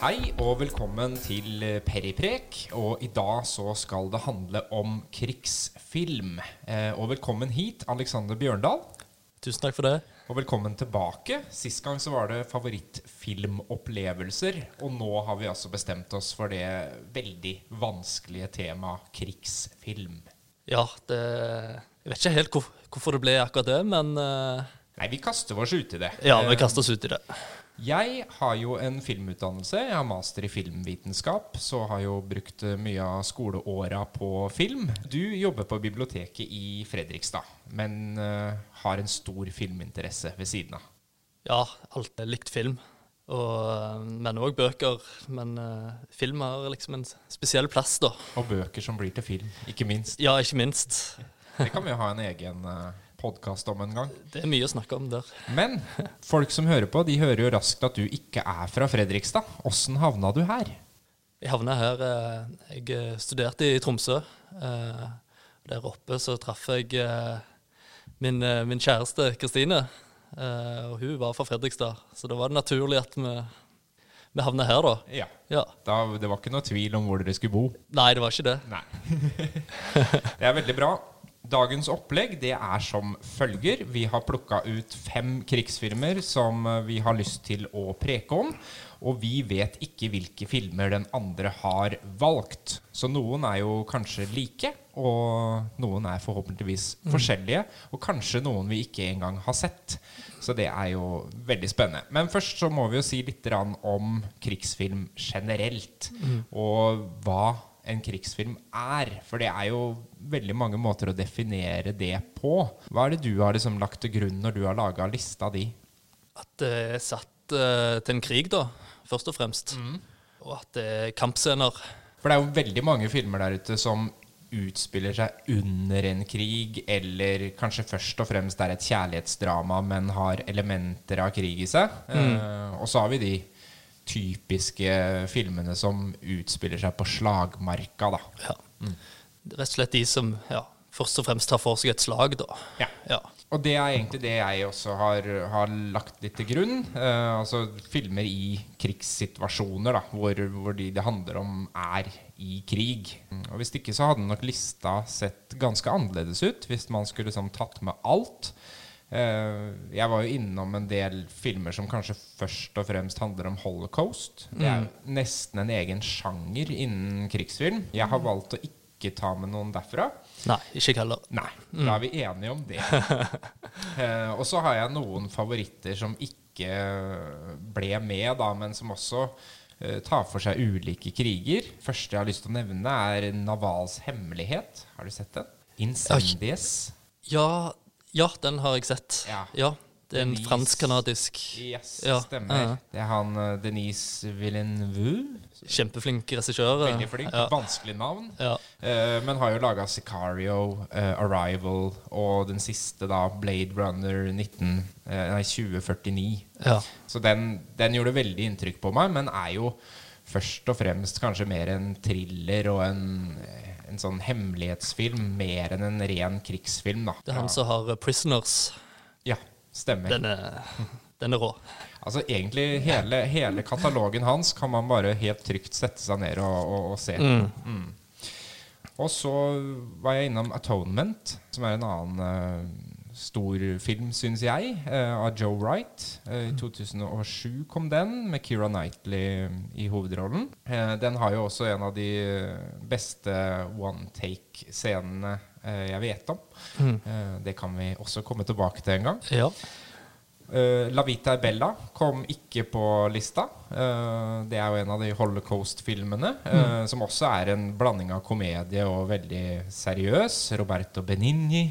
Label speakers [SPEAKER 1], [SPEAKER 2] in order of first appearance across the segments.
[SPEAKER 1] Hei og velkommen til Periprek. Og i dag så skal det handle om krigsfilm. Eh, og velkommen hit, Alexander Bjørndal.
[SPEAKER 2] Tusen takk for det.
[SPEAKER 1] Og velkommen tilbake. Sist gang så var det favorittfilmopplevelser. Og nå har vi altså bestemt oss for det veldig vanskelige temaet krigsfilm.
[SPEAKER 2] Ja, det Jeg vet ikke helt hvor, hvorfor det ble akkurat det, men uh,
[SPEAKER 1] Nei, vi kaster oss ut i det.
[SPEAKER 2] Ja, vi kaster oss ut i det.
[SPEAKER 1] Jeg har jo en filmutdannelse. Jeg har master i filmvitenskap. Så har jo brukt eh, mye av skoleåra på film. Du jobber på biblioteket i Fredrikstad, men uh, har en stor filminteresse ved siden av.
[SPEAKER 2] Ja, alltid likt film. Og, eh, men òg bøker. Men uh, film har liksom en spesiell plass, da.
[SPEAKER 1] Og bøker som blir til film, ikke minst.
[SPEAKER 2] Ja, ikke minst.
[SPEAKER 1] Det kan vi jo ha en egen uh, podkast om en gang.
[SPEAKER 2] Det er mye å snakke om der.
[SPEAKER 1] Men folk som hører på, de hører jo raskt at du ikke er fra Fredrikstad. Åssen havna du her?
[SPEAKER 2] Jeg havna her eh, Jeg studerte i Tromsø. Eh, der oppe så traff jeg eh, min, min kjæreste Kristine. Og hun var fra Fredrikstad, så da var det naturlig at vi, vi havna her, da.
[SPEAKER 1] Ja.
[SPEAKER 2] ja.
[SPEAKER 1] Da, det var ikke noe tvil om hvor dere skulle bo?
[SPEAKER 2] Nei, det var ikke det.
[SPEAKER 1] Nei. det er veldig bra. Dagens opplegg det er som følger. Vi har plukka ut fem krigsfilmer som eh, vi har lyst til å preke om. Og vi vet ikke hvilke filmer den andre har valgt. Så noen er jo kanskje like, og noen er forhåpentligvis mm. forskjellige. Og kanskje noen vi ikke engang har sett. Så det er jo veldig spennende. Men først så må vi jo si litt om krigsfilm generelt. Mm. Og hva en krigsfilm er. For det er jo veldig mange måter å definere det på. Hva er det du har liksom lagt til grunn når du har laga lista di?
[SPEAKER 2] At det er satt uh, til en krig, da, først og fremst. Mm. Og at det er kampscener.
[SPEAKER 1] For det er jo veldig mange filmer der ute som utspiller seg under en krig, eller kanskje først og fremst er et kjærlighetsdrama, men har elementer av krig i seg. Mm. Uh, og så har vi de typiske filmene som utspiller seg på slagmarka. Da.
[SPEAKER 2] Ja. Mm. Rett og slett de som ja, først og fremst tar for seg et slag, da.
[SPEAKER 1] Ja. ja. Og det er egentlig det jeg også har, har lagt litt til grunn. Eh, altså filmer i krigssituasjoner da, hvor, hvor de det handler om, er i krig. Og Hvis ikke så hadde nok lista sett ganske annerledes ut, hvis man skulle sånn, tatt med alt. Uh, jeg var jo innom en del filmer som kanskje først og fremst handler om holocaust. Det er mm. nesten en egen sjanger innen krigsfilm. Jeg har valgt å ikke ta med noen derfra.
[SPEAKER 2] Nei, ikke heller.
[SPEAKER 1] Nei, mm. Da er vi enige om det. uh, og så har jeg noen favoritter som ikke ble med, da, men som også uh, tar for seg ulike kriger. Første jeg har lyst til å nevne, er Navals hemmelighet. Har du sett den? Incendies.
[SPEAKER 2] Ja, ja, den har jeg sett. Ja. ja det er en fransk-canadisk
[SPEAKER 1] Yes, ja. stemmer. Ja. Det er han uh, Denise Villeneuve.
[SPEAKER 2] Kjempeflink regissør.
[SPEAKER 1] Veldig flink. Vanskelig navn. Uh, men har jo laga Sicario, uh, Arrival og den siste, da, Blade Runner 19, nei, 2049. Så den, den gjorde veldig inntrykk på meg, men er jo først og fremst kanskje mer en thriller og en en sånn hemmelighetsfilm mer enn en ren krigsfilm. Da.
[SPEAKER 2] Det er han som har 'Prisoners'.
[SPEAKER 1] Ja, stemmer.
[SPEAKER 2] Den er, den er rå.
[SPEAKER 1] Altså Egentlig hele, hele, katalogen hans kan man bare helt trygt sette seg ned og, og, og se. Mm. Mm. Og så var jeg innom 'Atonement', som er en annen uh, stor film, syns jeg, uh, av Joe Wright. Uh, I 2007 kom den, med Keira Knightley i hovedrollen. Den har jo også en av de beste one take-scenene jeg vet om. Mm. det kan vi også komme tilbake til en gang.
[SPEAKER 2] Ja.
[SPEAKER 1] Uh, La Vita e Bella kom ikke på lista. Uh, det er jo en av de holocaust-filmene. Uh, mm. Som også er en blanding av komedie og veldig seriøs. Roberto Benigni,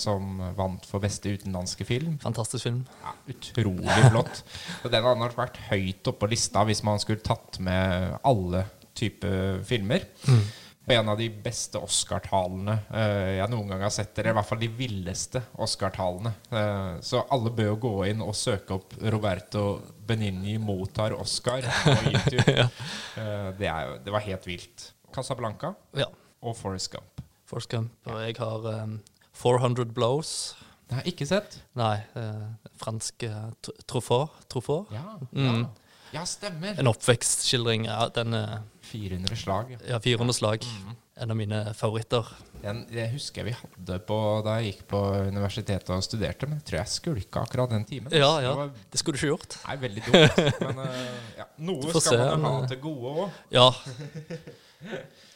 [SPEAKER 1] som vant for beste utenlandske film.
[SPEAKER 2] Fantastisk film.
[SPEAKER 1] Ja, utrolig flott. Og den hadde nok vært høyt oppe på lista hvis man skulle tatt med alle typer filmer. Mm en av de beste Oscar-talene uh, jeg noen gang har sett. Eller i hvert fall de villeste Oscar-talene. Uh, så alle bør jo gå inn og søke opp Roberto Benigni mottar Oscar på YouTube. ja. uh, det, er, det, var helt vilt. Casablanca
[SPEAKER 2] ja.
[SPEAKER 1] og Forest Gump.
[SPEAKER 2] Forest Gump. Og jeg har um, 400 Blows.
[SPEAKER 1] Det har jeg ikke sett.
[SPEAKER 2] Nei. fransk uh, Truffaut.
[SPEAKER 1] Ja, mm. ja. Ja, stemmer.
[SPEAKER 2] En oppvekstskildring. Ja, den er
[SPEAKER 1] 400 slag. ja.
[SPEAKER 2] ja, 400 slag.
[SPEAKER 1] Mhm.
[SPEAKER 2] En av mine favoritter.
[SPEAKER 1] Den det husker jeg vi hadde på da jeg gikk på universitetet og studerte, men jeg tror jeg skulka akkurat den timen.
[SPEAKER 2] Ja,
[SPEAKER 1] Det
[SPEAKER 2] ja.
[SPEAKER 1] var
[SPEAKER 2] Det skulle du ikke gjort.
[SPEAKER 1] Nei, veldig dumt. Men eh, ja, noe skal
[SPEAKER 2] se,
[SPEAKER 1] man ha til gode òg.
[SPEAKER 2] Ja.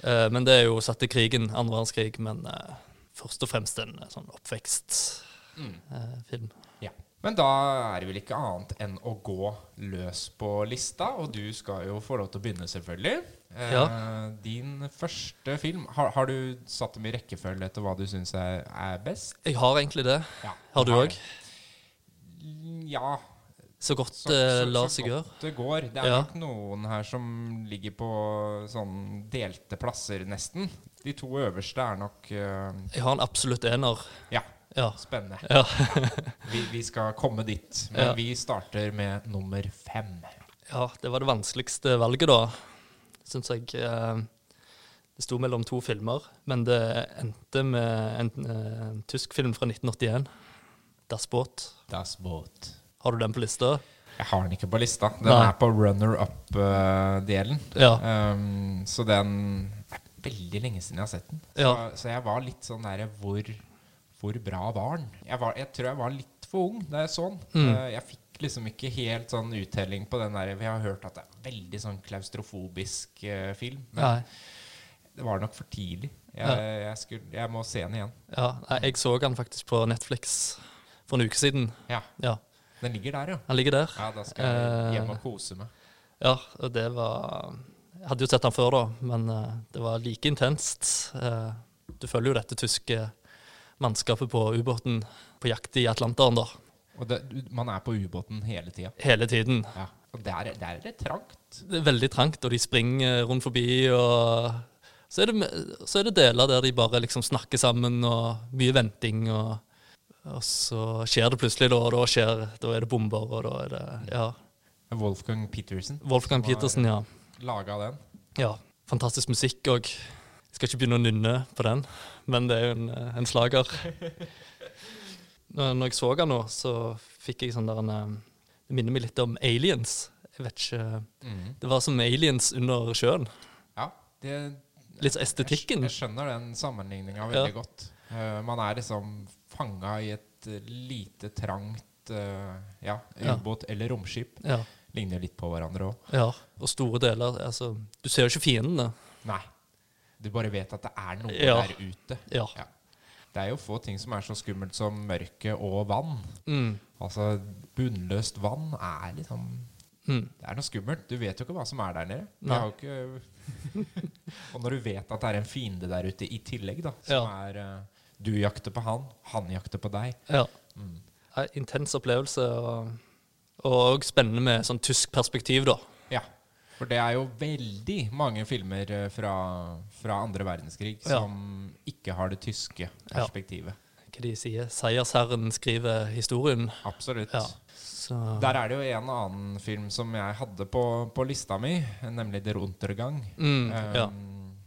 [SPEAKER 2] Eh, men det er jo satt i krigen, andre verdenskrig, men eh, først og fremst en sånn oppvekstfilm.
[SPEAKER 1] Mm. Men da er det vel ikke annet enn å gå løs på lista, og du skal jo få lov til å begynne, selvfølgelig. Eh,
[SPEAKER 2] Ja.
[SPEAKER 1] Din første film, har, har du satt dem i rekkefølge etter hva du syns er, er best?
[SPEAKER 2] Jeg har egentlig det.
[SPEAKER 1] Ja.
[SPEAKER 2] Har du òg?
[SPEAKER 1] Ja.
[SPEAKER 2] Så godt
[SPEAKER 1] Så,
[SPEAKER 2] det lar seg gjøre.
[SPEAKER 1] Så godt det går. Det er
[SPEAKER 2] Ja.
[SPEAKER 1] nok noen her som ligger på sånn delte plasser, nesten. De to øverste er nok uh,
[SPEAKER 2] Jeg har en absolutt ener.
[SPEAKER 1] Ja,
[SPEAKER 2] Ja.
[SPEAKER 1] spennende.
[SPEAKER 2] ja.
[SPEAKER 1] Vi, vi skal komme dit. Men vi starter med nummer fem.
[SPEAKER 2] Ja, det var det vanskeligste valget, da. Syns jeg. Eh, det sto mellom to filmer, men det endte med en, eh, en tysk film fra 1981. Das Boot.
[SPEAKER 1] Das Boot.
[SPEAKER 2] Har du den på lista?
[SPEAKER 1] Jeg har den ikke på lista. Den
[SPEAKER 2] Nei.
[SPEAKER 1] er på runner-up-delen.
[SPEAKER 2] Ja.
[SPEAKER 1] Um, så den er veldig lenge siden jeg har sett den. Så,
[SPEAKER 2] Ja.
[SPEAKER 1] så jeg var litt sånn derre hvor, hvor bra var den? Jeg, var, jeg tror jeg var litt for ung da jeg så den.
[SPEAKER 2] Mm.
[SPEAKER 1] Uh, jeg fikk liksom ikke helt sånn uttelling på den der Vi har hørt at det er veldig sånn klaustrofobisk uh, film. Men
[SPEAKER 2] Nei.
[SPEAKER 1] det var nok for tidlig. Jeg, jeg, skulle, jeg må se den igjen.
[SPEAKER 2] Ja, jeg så den faktisk på Netflix for en uke siden.
[SPEAKER 1] Ja,
[SPEAKER 2] Ja,
[SPEAKER 1] Den ligger der, ja.
[SPEAKER 2] Den ligger der.
[SPEAKER 1] Ja, Da skal jeg
[SPEAKER 2] Eh,
[SPEAKER 1] hjem og kose meg.
[SPEAKER 2] Ja, og det var Jeg hadde jo sett den før, da, men eh, det var like intenst. Eh, du følger jo dette tyske mannskapet på ubåten på jakt i Atlanteren, da.
[SPEAKER 1] Og det, man er på ubåten hele tida.
[SPEAKER 2] Hele tiden.
[SPEAKER 1] Ja. Og der, er- der er det trangt.
[SPEAKER 2] Det er veldig trangt, og de springer rundt forbi, og så er det, så er det deler der de bare liksom snakker sammen, og mye venting, og, og så skjer det plutselig, da, og da, skjer, da er det bomber, og da er det Ja.
[SPEAKER 1] Wolfgang Petersen
[SPEAKER 2] Wolfgang Petersen, ja.
[SPEAKER 1] laga den.
[SPEAKER 2] Ja, fantastisk musikk òg. Skal ikke begynne å nynne på den, men det er jo en, eh, en slager. Når jeg så han nå, så fikk jeg sånn der en eh, Det minner meg litt om aliens. Jeg vet ikke Det var som aliens under sjøen.
[SPEAKER 1] Ja, det,
[SPEAKER 2] Litt så estetikken.
[SPEAKER 1] Jeg, jeg skjønner den sammenligninga veldig godt. Uh, man er liksom fanga i et lite, trangt uh, ja,
[SPEAKER 2] Ja.
[SPEAKER 1] eller romskip.
[SPEAKER 2] Ja,
[SPEAKER 1] Ligner litt på hverandre òg.
[SPEAKER 2] ja. Og store deler Altså, du ser jo ikke fiendene.
[SPEAKER 1] Nei. Du bare vet at det er noe
[SPEAKER 2] Ja.
[SPEAKER 1] der ute.
[SPEAKER 2] Ja.
[SPEAKER 1] Ja. Det er jo få ting som er så skummelt som mørke og vann.
[SPEAKER 2] Mm.
[SPEAKER 1] Altså, bunnløst vann er liksom
[SPEAKER 2] Mm.
[SPEAKER 1] Det er noe skummelt. Du vet jo ikke hva som er der nede. Ikke og når du vet at det er en fiende der ute i tillegg, da, som er eh, Du jakter på han, han jakter på deg.
[SPEAKER 2] Ja.
[SPEAKER 1] Mm.
[SPEAKER 2] Intens opplevelse, og, og spennende med sånn tysk perspektiv, da.
[SPEAKER 1] Ja. For det er jo veldig mange filmer eh, fra, fra andre verdenskrig
[SPEAKER 2] Ja.
[SPEAKER 1] som ikke har det tyske perspektivet.
[SPEAKER 2] Hva de sier? Seiersherren skriver historien.
[SPEAKER 1] Absolutt.
[SPEAKER 2] Ja. Så
[SPEAKER 1] Der er det jo en annen film som jeg hadde på, på lista mi, nemlig 'Der Untergang'.
[SPEAKER 2] mm,
[SPEAKER 1] eh,
[SPEAKER 2] ja.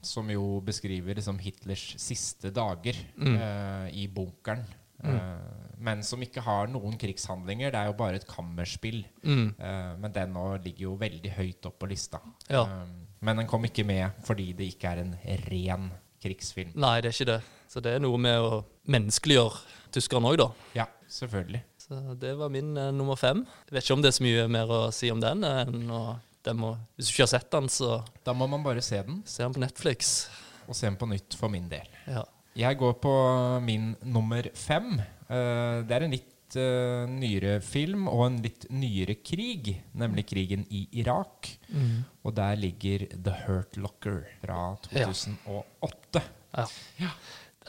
[SPEAKER 1] Som jo beskriver liksom Hitlers siste dager
[SPEAKER 2] Mm.
[SPEAKER 1] uh, i bunkeren. Eh, men som ikke har noen krigshandlinger. Det er jo bare et kammerspill.
[SPEAKER 2] Mm,
[SPEAKER 1] Uh, men den nå ligger jo veldig høyt opp på lista.
[SPEAKER 2] Ja.
[SPEAKER 1] Eh, men den kom ikke med fordi det ikke er en ren krigsfilm.
[SPEAKER 2] Nei, det er ikke det. Så det er noe med å menneskeliggjøre tyskerne òg, da.
[SPEAKER 1] Ja, selvfølgelig.
[SPEAKER 2] Så det var min uh, nummer fem. Jeg vet ikke om det er så mye mer å si om den. den må, hvis du ikke har sett den, så
[SPEAKER 1] Da må man bare se den,
[SPEAKER 2] se den på Netflix.
[SPEAKER 1] og se den på nytt for min del.
[SPEAKER 2] Ja.
[SPEAKER 1] Jeg går på min nummer fem. Eh, det er en litt eh, nyere film og en litt nyere krig, nemlig krigen i Irak.
[SPEAKER 2] Mm.
[SPEAKER 1] Og der ligger The Hurt Locker fra 2008.
[SPEAKER 2] Ja. ja.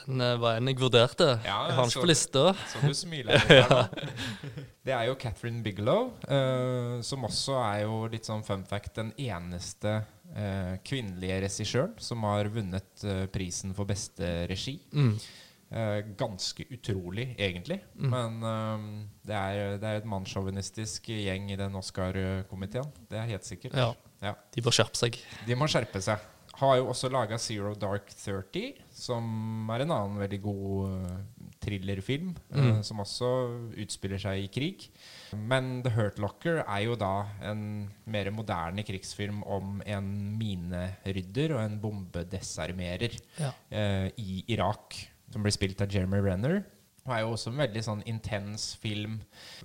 [SPEAKER 2] Den eh, var en jeg vurderte.
[SPEAKER 1] Ja,
[SPEAKER 2] jeg har den ikke på lista.
[SPEAKER 1] Så du smiler. Det er jo Catherine Bigelow, uh, som også er jo litt sånn fun fact den eneste uh, kvinnelige regissøren som har vunnet uh, prisen for beste regi.
[SPEAKER 2] Mm.
[SPEAKER 1] Eh, ganske utrolig, egentlig. Men eh, det, er, det er et mannssjåvinistisk gjeng i den Oscar-komiteen. Det er helt sikkert.
[SPEAKER 2] Ja.
[SPEAKER 1] Ja.
[SPEAKER 2] De bør skjerpe seg.
[SPEAKER 1] De må skjerpe seg. Har jo også laga Zero Dark 30, som er en annen veldig god eh, thrillerfilm eh, som også utspiller seg i krig. Men The Hurt Locker er jo da en mer moderne krigsfilm om en minerydder og en bombedesarmerer
[SPEAKER 2] Ja.
[SPEAKER 1] eh, i Irak, som blir spilt av Jeremy Renner. Og er jo også en veldig sånn intens film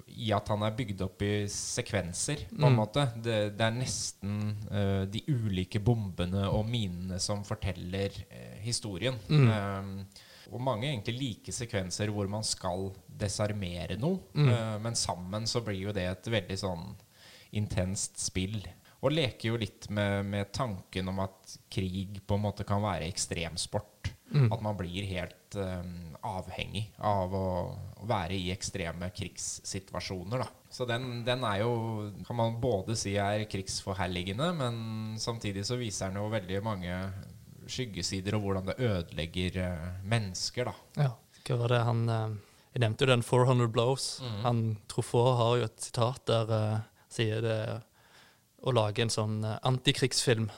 [SPEAKER 1] i at han er bygd opp i sekvenser, på en
[SPEAKER 2] Mm.
[SPEAKER 1] måte. Det, det er nesten uh, de ulike bombene og minene som forteller uh, historien.
[SPEAKER 2] Mm.
[SPEAKER 1] Eh, og mange egentlig like sekvenser hvor man skal desarmere noe,
[SPEAKER 2] Mm.
[SPEAKER 1] Uh, men sammen så blir jo det et veldig sånn intenst spill. Og leker jo litt med, med tanken om at krig på en måte kan være ekstremsport.
[SPEAKER 2] Mm.
[SPEAKER 1] At man blir helt eh, avhengig av å, å være i ekstreme krigssituasjoner. Da. Så den, den er jo, kan man både si er krigsforherligende, men samtidig så viser den jo veldig mange skyggesider og hvordan det ødelegger uh, mennesker. da.
[SPEAKER 2] Ja. Hva var det han Uh Jeg nevnte jo den 400 Blows.
[SPEAKER 1] Mm.
[SPEAKER 2] Han Truffaut har jo et sitat der uh, sier det å lage en sånn antikrigsfilm,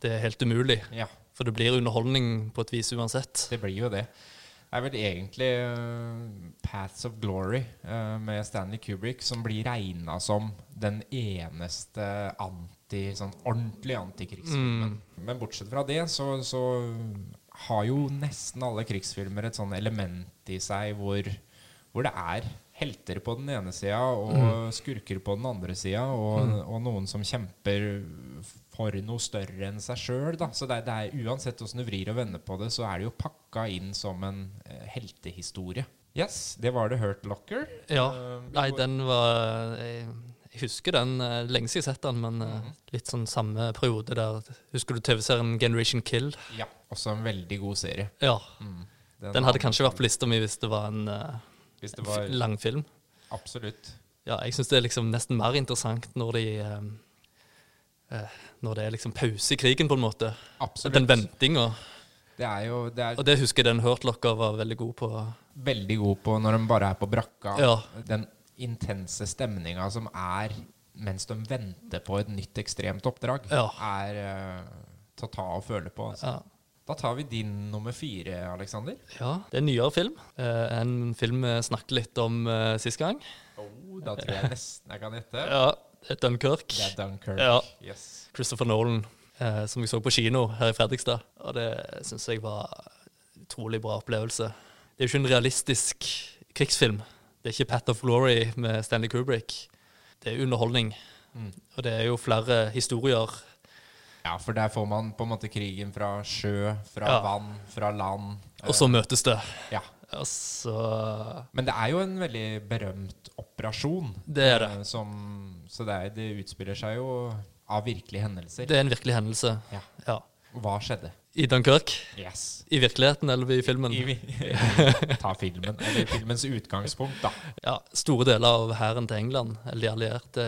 [SPEAKER 2] det er helt umulig.
[SPEAKER 1] Ja,
[SPEAKER 2] For det blir underholdning på et vis uansett.
[SPEAKER 1] det blir jo det. Det er vel egentlig uh, 'Paths of Glory' uh, med Stanley Kubrick som blir regna som den eneste anti, sånn ordentlig antikrigsfilmen. Men bortsett fra det, så, så har jo nesten alle krigsfilmer et sånn element i seg hvor, hvor det er helter på den ene sida og skurker på den andre sida, og, og noen som kjemper for noe større enn seg sjøl. Så det det er, uansett åssen du vrir og vender på det, så er det jo pakka inn som en eh, heltehistorie. Yes, det var The Hurt Locker.
[SPEAKER 2] Ja.
[SPEAKER 1] Uh,
[SPEAKER 2] Nei, den var Jeg, jeg husker den eh, lenge siden jeg har sett den, men eh,
[SPEAKER 1] Mhm.
[SPEAKER 2] litt sånn samme periode der Husker du TV-serien Generation Kill?
[SPEAKER 1] Ja, også en veldig god serie.
[SPEAKER 2] Ja.
[SPEAKER 1] Mm.
[SPEAKER 2] Den hadde kanskje vært på lista mi hvis det var en uh,
[SPEAKER 1] det var
[SPEAKER 2] langfilm.
[SPEAKER 1] Absolutt.
[SPEAKER 2] Ja, jeg syns det er liksom nesten mer interessant når de eh, eh, Når det er liksom pause i krigen, på en måte.
[SPEAKER 1] Absolutt.
[SPEAKER 2] Den ventinga.
[SPEAKER 1] Det jo det
[SPEAKER 2] Og det husker jeg den Hurtlocker var veldig god på.
[SPEAKER 1] veldig god på når de bare er på brakka.
[SPEAKER 2] Ja.
[SPEAKER 1] Den intense stemninga som er mens de venter på et nytt ekstremt oppdrag,
[SPEAKER 2] Ja.
[SPEAKER 1] er eh, til å ta og føle på. Altså.
[SPEAKER 2] Ja.
[SPEAKER 1] Da tar vi din nummer fire, Aleksander.
[SPEAKER 2] ja. Det er en nyere film. Eh, en film vi snakket litt om eh, sist gang.
[SPEAKER 1] Oh, da tror jeg nesten jeg kan gjette.
[SPEAKER 2] Ja, Dunkerque.
[SPEAKER 1] Det er Dunkerque.
[SPEAKER 2] Ja.
[SPEAKER 1] Yes.
[SPEAKER 2] Christopher Nolan, eh, som vi så på kino her i Fredrikstad. Og det syns jeg var utrolig bra opplevelse. Det er jo ikke en realistisk krigsfilm. Det er ikke Path of Glory med Stanley Kubrick. Det er underholdning.
[SPEAKER 1] Mm.
[SPEAKER 2] Og det er jo flere historier.
[SPEAKER 1] Ja, for der får man på en måte krigen fra sjø, fra
[SPEAKER 2] Ja.
[SPEAKER 1] vann, fra land.
[SPEAKER 2] Og så møtes det.
[SPEAKER 1] Ja.
[SPEAKER 2] Altså
[SPEAKER 1] Men det er jo en veldig berømt operasjon.
[SPEAKER 2] Det er det.
[SPEAKER 1] eh, Som, så det, er, det utspiller seg jo av virkelige hendelser.
[SPEAKER 2] Det er en virkelig hendelse.
[SPEAKER 1] Ja.
[SPEAKER 2] Ja.
[SPEAKER 1] Hva skjedde?
[SPEAKER 2] I Dunkerque.
[SPEAKER 1] Yes.
[SPEAKER 2] I virkeligheten eller i filmen.
[SPEAKER 1] I, ta filmen, eller filmens utgangspunkt, da.
[SPEAKER 2] Ja, store deler av hæren til England, eller de allierte,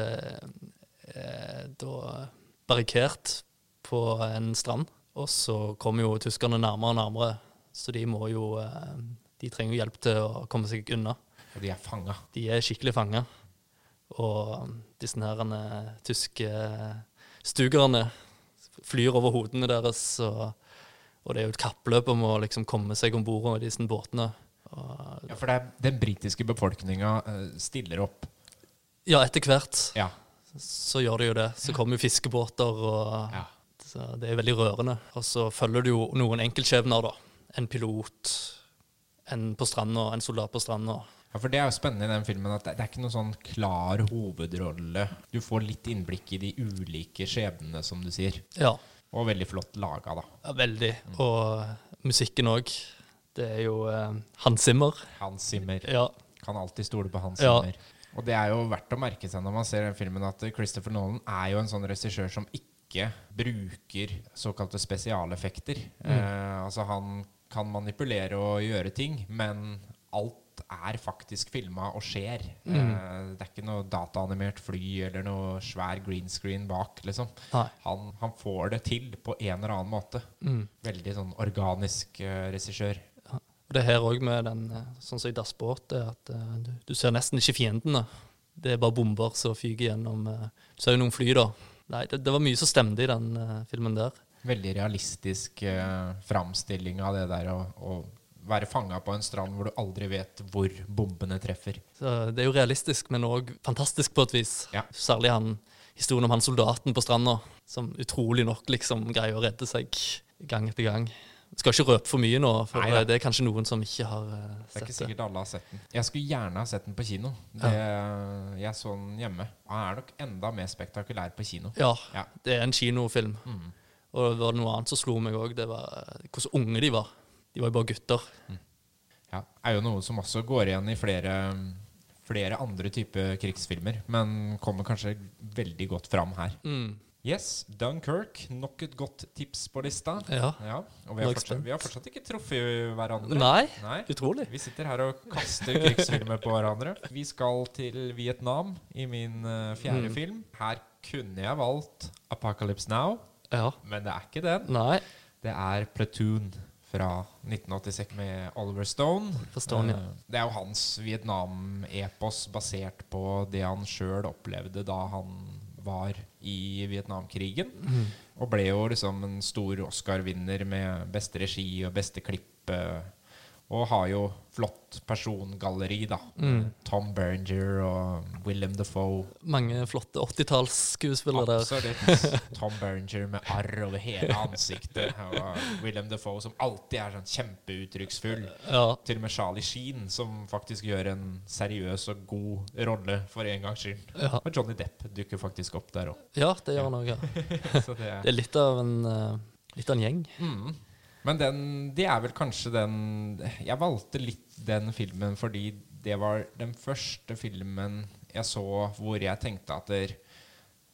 [SPEAKER 2] er da barrikert på en strand. Og så kommer jo tyskerne nærmere og nærmere, så de må jo eh, De trenger jo hjelp til å komme seg unna.
[SPEAKER 1] Og de er fanga.
[SPEAKER 2] De er skikkelig fanga. Og disse her eh, tyske stugerne flyr over hodene deres, og, og det er jo et kappløp om å liksom komme seg om bord i disse båtene. Og,
[SPEAKER 1] Ja, for det er, den britiske befolkninga eh, stiller opp.
[SPEAKER 2] ja, etter hvert
[SPEAKER 1] Ja.
[SPEAKER 2] så gjør det jo det. Så kommer jo fiskebåter, og
[SPEAKER 1] ja.
[SPEAKER 2] så det er veldig rørende. Og så følger du jo noen enkeltskjebner, da. En pilot, en på stranda, en soldat på stranda.
[SPEAKER 1] Ja, for Det er jo spennende i den filmen at det, det er ikke noen sånn klar hovedrolle. Du får litt innblikk i de ulike skjebnene, som du sier.
[SPEAKER 2] Ja,
[SPEAKER 1] Og veldig flott laga, da.
[SPEAKER 2] ja veldig. Og musikken òg. Det er jo eh, Hans Zimmer.
[SPEAKER 1] Hans Zimmer.
[SPEAKER 2] Ja.
[SPEAKER 1] Kan alltid stole på Hans
[SPEAKER 2] Ja.
[SPEAKER 1] Zimmer. Og det er jo verdt å merke seg når man ser den filmen, at Christopher Nolan er jo en sånn regissør som ikke bruker såkalte spesialeffekter. Eh, altså han kan manipulere og gjøre ting, men alt er faktisk filma og skjer. Eh, det er ikke noe dataanimert fly eller noe svær green screen bak, liksom. Han, han får det til på en eller annen måte.
[SPEAKER 2] Mm.
[SPEAKER 1] Veldig sånn organisk uh, regissør.
[SPEAKER 2] Og det her òg med den, eh, sånn som i Das Båt, er at eh, du, du ser nesten ikke fiendene. Det er bare bomber som fyker gjennom eh, Du ser jo noen fly, da. Nei, det, det var mye som stemte i den eh, filmen der.
[SPEAKER 1] Veldig realistisk eh, framstilling av det der å, være fanga på en strand hvor du aldri vet hvor bombene treffer.
[SPEAKER 2] Så det er jo realistisk, men òg fantastisk på et vis.
[SPEAKER 1] Ja.
[SPEAKER 2] Særlig han, historien om han soldaten på stranda, som utrolig nok liksom greier å redde seg gang etter gang. Skal ikke røpe for mye nå, for
[SPEAKER 1] Neida.
[SPEAKER 2] det er kanskje noen som ikke har sett
[SPEAKER 1] Det Det er ikke sikkert alle har sett den. Jeg skulle gjerne ha sett den på kino. Det, Jeg så den hjemme. Han er nok enda mer spektakulær på kino.
[SPEAKER 2] Ja,
[SPEAKER 1] Ja.
[SPEAKER 2] det er en kinofilm.
[SPEAKER 1] Mm.
[SPEAKER 2] Og det var noe annet som slo meg òg. Det var hvordan hvor unge de var. De var jo bare gutter.
[SPEAKER 1] Ja, er jo noe som også går igjen i flere, flere andre typer krigsfilmer, men kommer kanskje veldig godt fram her.
[SPEAKER 2] Mm.
[SPEAKER 1] Yes, Dunkerque. Nok et godt tips på lista.
[SPEAKER 2] Ja.
[SPEAKER 1] Ja, og vi har, fortsatt, vi har fortsatt ikke truffet hverandre.
[SPEAKER 2] Nei,
[SPEAKER 1] Nei.
[SPEAKER 2] utrolig.
[SPEAKER 1] Vi sitter her og kaster krigsfilmer på hverandre. Vi skal til Vietnam i min uh, fjerde
[SPEAKER 2] Mm.
[SPEAKER 1] film. Her kunne jeg valgt Apocalypse Now,
[SPEAKER 2] Ja.
[SPEAKER 1] men det er ikke den.
[SPEAKER 2] Nei.
[SPEAKER 1] Det er Platoon fra 1986 med Oliver Stone.
[SPEAKER 2] Stone, ja.
[SPEAKER 1] Eh, Det er jo hans Vietnam-epos basert på det han sjøl opplevde da han var i Vietnamkrigen.
[SPEAKER 2] Mm.
[SPEAKER 1] Og ble jo liksom en stor Oscar-vinner med beste regi og beste klipp. Og har jo flott persongalleri, da.
[SPEAKER 2] Mm.
[SPEAKER 1] Tom Berenger og Willem Defoe.
[SPEAKER 2] Mange flotte 80-tallsskuespillere der.
[SPEAKER 1] Absolutt. Tom Berenger med arr over hele ansiktet. Og Willem Defoe som alltid er sånn kjempeuttrykksfull.
[SPEAKER 2] Ja.
[SPEAKER 1] Til og med Charlie Sheen, som faktisk gjør en seriøs og god rolle for en gangs skyld.
[SPEAKER 2] Ja.
[SPEAKER 1] Og Johnny Depp dukker faktisk opp der òg.
[SPEAKER 2] ja, det gjør han òg. Ja.
[SPEAKER 1] Så det
[SPEAKER 2] Det er litt av en, eh, litt av en gjeng.
[SPEAKER 1] mm. Men den, det er vel kanskje den Jeg valgte litt den filmen fordi det var den første filmen jeg så hvor jeg tenkte at det,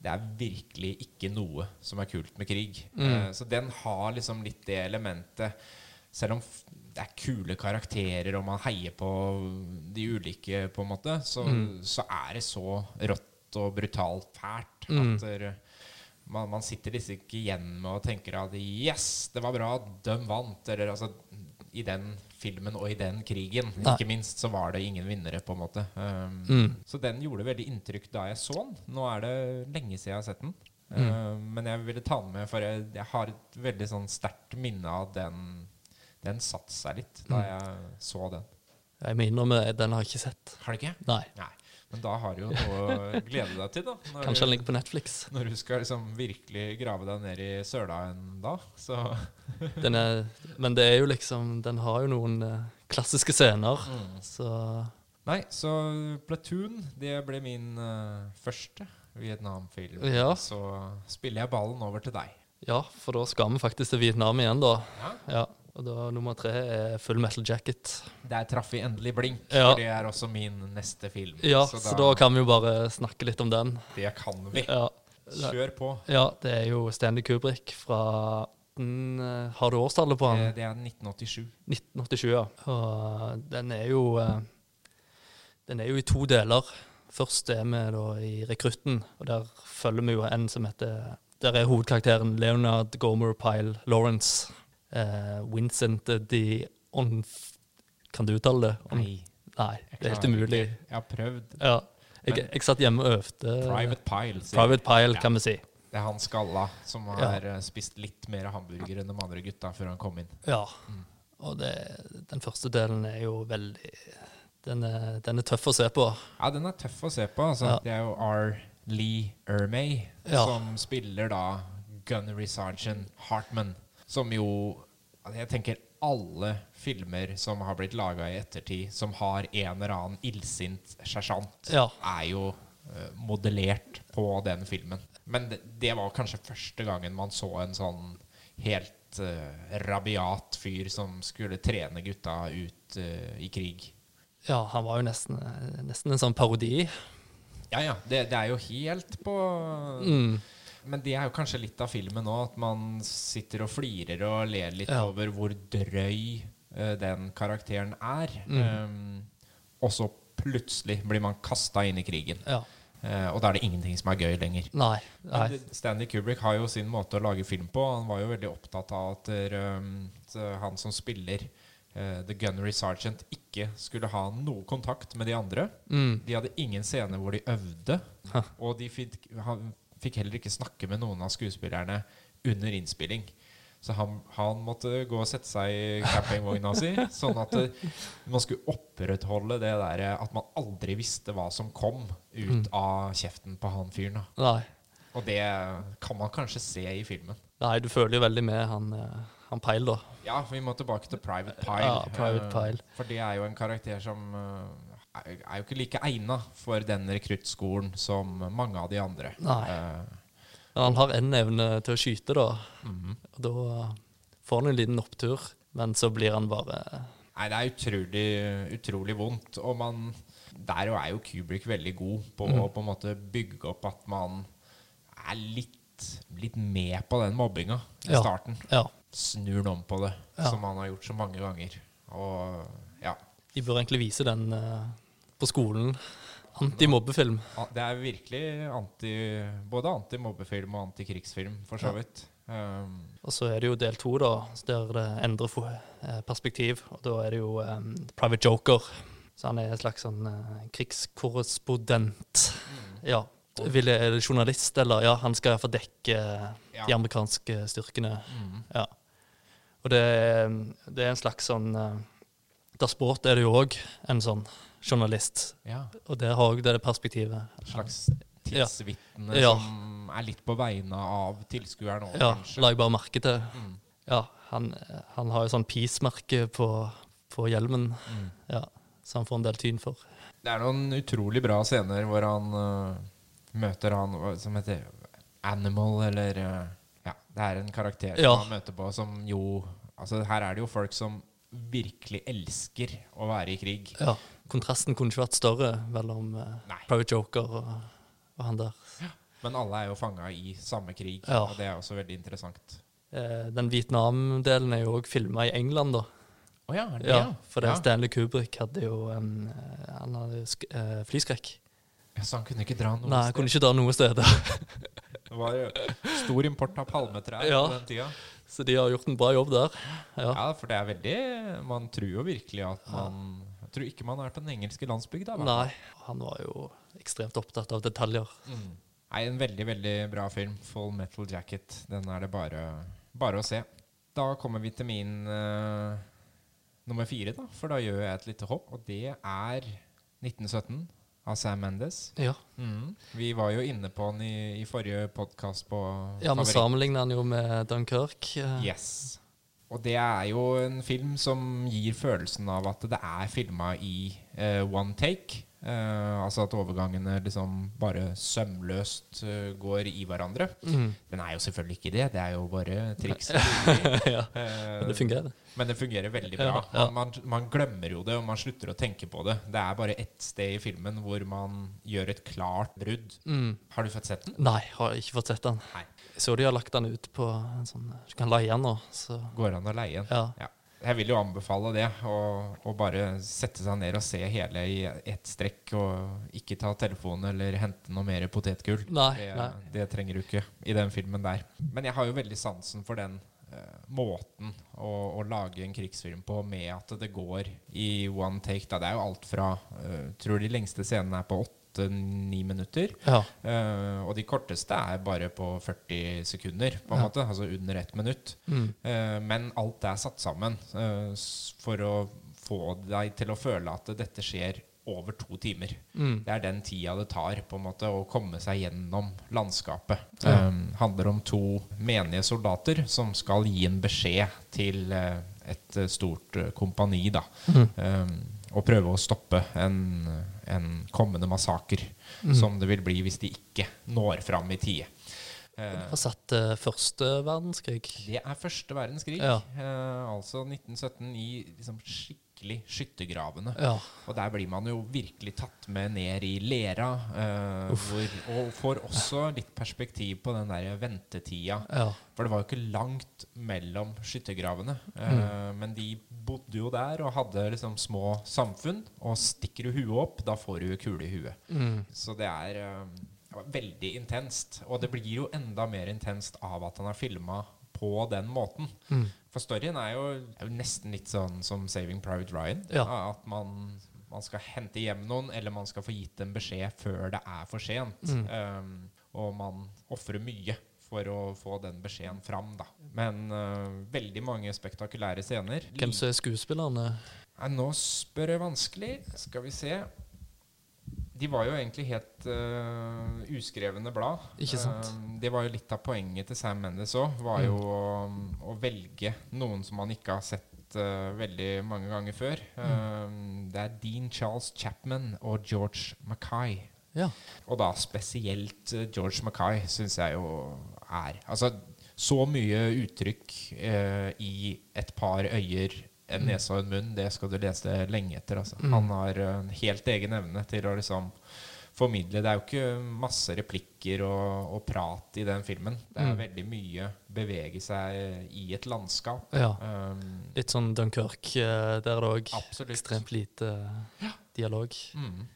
[SPEAKER 1] det er virkelig ikke noe som er kult med krig.
[SPEAKER 2] Mm.
[SPEAKER 1] Eh, så den har liksom litt det elementet. Selv om det er kule karakterer og man heier på de ulike, på en måte, så,
[SPEAKER 2] Mm.
[SPEAKER 1] så er det så rått og brutalt fælt
[SPEAKER 2] Mm.
[SPEAKER 1] at der, man, man sitter liksom ikke igjen med og tenker at yes, det var bra, de vant. Eller altså I den filmen og i den krigen,
[SPEAKER 2] Nei.
[SPEAKER 1] ikke minst, så var det ingen vinnere, på en måte. Um,
[SPEAKER 2] Mm.
[SPEAKER 1] Så den gjorde veldig inntrykk da jeg så den. Nå er det lenge siden jeg har sett den.
[SPEAKER 2] Mm.
[SPEAKER 1] Uh, men jeg ville ta den med, for jeg, jeg har et veldig sånn sterkt minne av den. Den satte seg litt da
[SPEAKER 2] Mm.
[SPEAKER 1] jeg så den.
[SPEAKER 2] Jeg må innrømme, den har jeg ikke sett.
[SPEAKER 1] Har du ikke?
[SPEAKER 2] Nei.
[SPEAKER 1] Nei. Men da har du jo noe å glede deg til, da.
[SPEAKER 2] Kanskje han ligger på Netflix.
[SPEAKER 1] når du skal liksom virkelig grave deg ned i søla en dag, så
[SPEAKER 2] Den er, men det er jo liksom Den har jo noen eh, klassiske scener,
[SPEAKER 1] Mm.
[SPEAKER 2] så
[SPEAKER 1] Nei, så Platoon, det ble min uh, første Vietnam-film.
[SPEAKER 2] Ja.
[SPEAKER 1] Så spiller jeg ballen over til deg.
[SPEAKER 2] ja, for da skal vi faktisk til Vietnam igjen, da.
[SPEAKER 1] Ja.
[SPEAKER 2] Ja, og da nummer tre er Full Metal Jacket.
[SPEAKER 1] Der traff vi endelig blink,
[SPEAKER 2] Ja.
[SPEAKER 1] for det er også min neste film.
[SPEAKER 2] Ja, så da, kan vi jo bare snakke litt om den.
[SPEAKER 1] Det kan vi.
[SPEAKER 2] Ja,
[SPEAKER 1] Kjør på.
[SPEAKER 2] ja det er jo Stanley Kubrick fra den, eh, Har du årstallet på han?
[SPEAKER 1] Det er 1987.
[SPEAKER 2] 1987, ja. Og den er jo eh, Den er jo i to deler. Først er vi da i Rekrutten, og der følger vi jo en som heter Der er hovedkarakteren Leonard Gomer Pyle Lawrence. Eh, Vincent de Onf... Kan du uttale det? On-
[SPEAKER 1] Nei,
[SPEAKER 2] Nei, det er helt umulig.
[SPEAKER 1] Jeg har prøvd.
[SPEAKER 2] Ja. Jeg, jeg satt hjemme og øvde.
[SPEAKER 1] Private Pile.
[SPEAKER 2] Private Pile,
[SPEAKER 1] Ja.
[SPEAKER 2] kan vi si.
[SPEAKER 1] Det er han skalla som har ja. spist litt mer hamburger enn de andre gutta før han kom inn.
[SPEAKER 2] Ja.
[SPEAKER 1] Mm.
[SPEAKER 2] Og det, den første delen er jo veldig den er, den er tøff å se på.
[SPEAKER 1] Ja, den er tøff å se på. Altså.
[SPEAKER 2] Ja.
[SPEAKER 1] Det er jo R. Lee
[SPEAKER 2] Ermay
[SPEAKER 1] som spiller da Gunnery Sergeant Hartman, som jo Jeg tenker alle filmer som har blitt laga i ettertid, som har en eller annen illsint sersjant,
[SPEAKER 2] Ja.
[SPEAKER 1] er jo eh, modellert på den filmen. Men det, det var kanskje første gangen man så en sånn helt uh, rabiat fyr som skulle trene gutta ut uh, i krig.
[SPEAKER 2] Ja, han var jo nesten, nesten en sånn parodi.
[SPEAKER 1] Ja, ja. Det, det er jo helt på
[SPEAKER 2] Mm.
[SPEAKER 1] Men det er jo kanskje litt av filmen nå, at man sitter og flirer og ler litt
[SPEAKER 2] Ja.
[SPEAKER 1] over hvor drøy uh, den karakteren er.
[SPEAKER 2] Mm.
[SPEAKER 1] Um, og så plutselig blir man kasta inn i krigen.
[SPEAKER 2] Ja.
[SPEAKER 1] Uh, og da er det ingenting som er gøy lenger.
[SPEAKER 2] Nei. nei.
[SPEAKER 1] Stanley Kubrick har jo sin måte å lage film på. Han var jo veldig opptatt av at um, han som spiller The Gunnery Sergeant, ikke skulle ha noe kontakt med de andre.
[SPEAKER 2] Mm.
[SPEAKER 1] De hadde ingen scener hvor de øvde,
[SPEAKER 2] Ha.
[SPEAKER 1] og de fikk, han fikk heller ikke snakke med noen av skuespillerne under innspilling. Så han, han måtte gå og sette seg i campingvogna si, sånn at det, man skulle opprettholde det der at man aldri visste hva som kom ut av kjeften på han fyren. Og det kan man kanskje se i filmen.
[SPEAKER 2] Nei, du føler jo veldig med han, eh, han Pile, da.
[SPEAKER 1] Ja, vi må tilbake til Private Pile.
[SPEAKER 2] Ja, Private
[SPEAKER 1] eh,
[SPEAKER 2] Pile.
[SPEAKER 1] For det er jo en karakter som eh, er jo ikke like egna for den rekruttskolen som mange av de andre.
[SPEAKER 2] Nei.
[SPEAKER 1] Eh,
[SPEAKER 2] Men han har en evne til å skyte, da.
[SPEAKER 1] mhm.
[SPEAKER 2] Og da får han en liten opptur, men så blir han bare
[SPEAKER 1] Nei, det er utrolig, utrolig vondt. Og man Der er jo Kubrick veldig god på
[SPEAKER 2] Mm.
[SPEAKER 1] å på en måte bygge opp at man er litt, litt med på den mobbinga i
[SPEAKER 2] Ja.
[SPEAKER 1] starten.
[SPEAKER 2] Ja.
[SPEAKER 1] Snur den om på det,
[SPEAKER 2] Ja.
[SPEAKER 1] som han har gjort så mange ganger. Og ja.
[SPEAKER 2] De bør egentlig vise den eh, på skolen. Antimobbefilm.
[SPEAKER 1] Det er virkelig anti, både antimobbefilm og antikrigsfilm, for så vidt. Um,
[SPEAKER 2] Og så er det jo del to, da, der det endrer eh, perspektiv. Og da er det jo um, Private Joker. Så han er en slags sånn uh, krigskorrespondent. Ja. Vil er det journalist, eller Ja, han skal iallfall dekke eh,
[SPEAKER 1] Ja.
[SPEAKER 2] de amerikanske styrkene.
[SPEAKER 1] mm.
[SPEAKER 2] Ja. Og det, det er en slags sånn uh, Der sport er det jo òg en sånn journalist.
[SPEAKER 1] Ja.
[SPEAKER 2] Og der har òg det perspektivet.
[SPEAKER 1] En slags tidsvitne
[SPEAKER 2] Ja.
[SPEAKER 1] som er litt på vegne av tilskueren òg,
[SPEAKER 2] Ja,
[SPEAKER 1] kanskje.
[SPEAKER 2] la jeg bare merke til.
[SPEAKER 1] Mm.
[SPEAKER 2] Ja, han, han har jo sånn peace-merke på, på hjelmen.
[SPEAKER 1] Mm.
[SPEAKER 2] Ja, så han får en del tyn for.
[SPEAKER 1] Det er noen utrolig bra scener hvor han uh, møter han som heter Animal, eller uh, Ja, det er en karakter
[SPEAKER 2] Ja.
[SPEAKER 1] han møter på som jo Altså, her er det jo folk som virkelig elsker å være i krig.
[SPEAKER 2] Ja, Kontrasten kunne ikke vært større mellom
[SPEAKER 1] uh,
[SPEAKER 2] Private Joker og, og han der.
[SPEAKER 1] Men alle er jo fanga i samme krig,
[SPEAKER 2] Ja.
[SPEAKER 1] og det er også veldig interessant.
[SPEAKER 2] Eh, den Vietnam-delen er jo òg filma i England, da.
[SPEAKER 1] Oh, ja, det
[SPEAKER 2] Ja, for det
[SPEAKER 1] ja.
[SPEAKER 2] Stanley Kubrick hadde jo en, eh, han hadde eh, flyskrekk.
[SPEAKER 1] ja, Så han kunne ikke dra noe
[SPEAKER 2] Nei, han kunne ikke dra noe sted.
[SPEAKER 1] Det var jo stor import av palmetrær
[SPEAKER 2] Ja.
[SPEAKER 1] på den tida.
[SPEAKER 2] Så de har gjort en bra jobb der. Ja.
[SPEAKER 1] Ja, for det er veldig Man tror jo virkelig at man tror ikke man er på den engelske landsbygda. da.
[SPEAKER 2] Nei, han var jo ekstremt opptatt av detaljer.
[SPEAKER 1] Mm. Nei, en veldig, veldig bra film. Full Metal Jacket. Den er det bare, bare å se. Da kommer vi til min uh, nummer fire, da. For da gjør jeg et lite hopp, og det er 1917 av Sam Mendes.
[SPEAKER 2] Ja,
[SPEAKER 1] Mm. Vi var jo inne på han i, i forrige podkast på
[SPEAKER 2] ja Vi
[SPEAKER 1] favoritt-
[SPEAKER 2] sammenligner han jo med Dunkerque. eh,
[SPEAKER 1] Yes. Og det er jo en film som gir følelsen av at det er filma i uh, one take. Uh, altså at overgangene liksom bare sømløst uh, går i hverandre.
[SPEAKER 2] Mm.
[SPEAKER 1] Den er jo selvfølgelig ikke det, det er jo bare triks.
[SPEAKER 2] ja, men det fungerer.
[SPEAKER 1] men det fungerer veldig bra. Man, man, man glemmer jo det, og man slutter å tenke på det. Det er bare ett sted i filmen hvor man gjør et klart brudd.
[SPEAKER 2] Mm.
[SPEAKER 1] Har du fått sett den?
[SPEAKER 2] Nei, har ikke fått sett den.
[SPEAKER 1] Nei.
[SPEAKER 2] Jeg så de har lagt den ut på en sånn Du kan leie den nå, så
[SPEAKER 1] Går an å leie den?
[SPEAKER 2] ja.
[SPEAKER 1] Ja. Jeg vil jo anbefale det, å, bare sette seg ned og se hele i ett strekk, og ikke ta telefonen eller hente noe mer potetgull.
[SPEAKER 2] Nei,
[SPEAKER 1] det,
[SPEAKER 2] nei.
[SPEAKER 1] det trenger du ikke i den filmen der. Men jeg har jo veldig sansen for den eh, måten å, å lage en krigsfilm på med at det går i one take. Da. Det er jo alt fra uh, Tror de lengste scenene er på åtte-ni minutter.
[SPEAKER 2] ja.
[SPEAKER 1] Uh, og de korteste er bare på 40 sekunder, på en
[SPEAKER 2] Ja.
[SPEAKER 1] måte. Altså under ett minutt.
[SPEAKER 2] Mm.
[SPEAKER 1] Uh, men alt er satt sammen uh, for å få deg til å føle at dette skjer over to timer.
[SPEAKER 2] Mm.
[SPEAKER 1] Det er den tida det tar på en måte å komme seg gjennom landskapet. Det
[SPEAKER 2] Ja.
[SPEAKER 1] handler om to menige soldater som skal gi en beskjed til et stort kompani. da.
[SPEAKER 2] Mm.
[SPEAKER 1] Eh, og prøve å stoppe en, en kommende massaker,
[SPEAKER 2] Mm.
[SPEAKER 1] som det vil bli hvis de ikke når fram i tide. Eh,
[SPEAKER 2] Har satt eh, første verdenskrig.
[SPEAKER 1] det er første verdenskrig.
[SPEAKER 2] Ja.
[SPEAKER 1] Eh, altså 1917 i liksom skikkelig skyttergravene.
[SPEAKER 2] Ja.
[SPEAKER 1] Og der blir man jo virkelig tatt med ned i lera. eh, hvor, og får også litt perspektiv på den der ventetida.
[SPEAKER 2] ja.
[SPEAKER 1] For det var jo ikke langt mellom skyttergravene. Eh,
[SPEAKER 2] Mm.
[SPEAKER 1] Men de bodde jo der og hadde liksom små samfunn. Og stikker du huet opp, da får du kule i huet.
[SPEAKER 2] Mm.
[SPEAKER 1] Så det er eh, veldig intenst. Og det blir jo enda mer intenst av at han har filma på den måten.
[SPEAKER 2] Mm.
[SPEAKER 1] For storyen er jo, er jo nesten litt sånn som 'Saving Private Ryan'.
[SPEAKER 2] Ja.
[SPEAKER 1] At man, man skal hente hjem noen, eller man skal få gitt en beskjed før det er for sent.
[SPEAKER 2] Mm.
[SPEAKER 1] Um, og man ofrer mye for å få den beskjeden fram, da. Men uh, veldig mange spektakulære scener.
[SPEAKER 2] Hvem som er skuespillerne?
[SPEAKER 1] Nei, nå spør jeg vanskelig. Skal vi se. De var jo egentlig helt uh, uskrevne blad.
[SPEAKER 2] Ikke sant?
[SPEAKER 1] Uh, det var jo litt av poenget til Sam Mendes òg. Var jo å, å velge noen som man ikke har sett uh, veldig mange ganger før. Eh, det er Dean Charles Chapman og George Mackay.
[SPEAKER 2] Ja.
[SPEAKER 1] Og da spesielt George Mackay syns jeg jo er Altså, så mye uttrykk i et par øyer, en nese og en munn, det skal du lese lenge etter. Altså.
[SPEAKER 2] Mm.
[SPEAKER 1] Han har eh, en helt egen evne til å liksom formidle. Det er jo ikke masse replikker og, og prat i den filmen. Det er
[SPEAKER 2] Mm.
[SPEAKER 1] veldig mye bevege seg i et landskap.
[SPEAKER 2] ja.
[SPEAKER 1] Um,
[SPEAKER 2] Litt sånn Dunkerque. eh, Der er det òg ekstremt lite dialog.
[SPEAKER 1] Mm.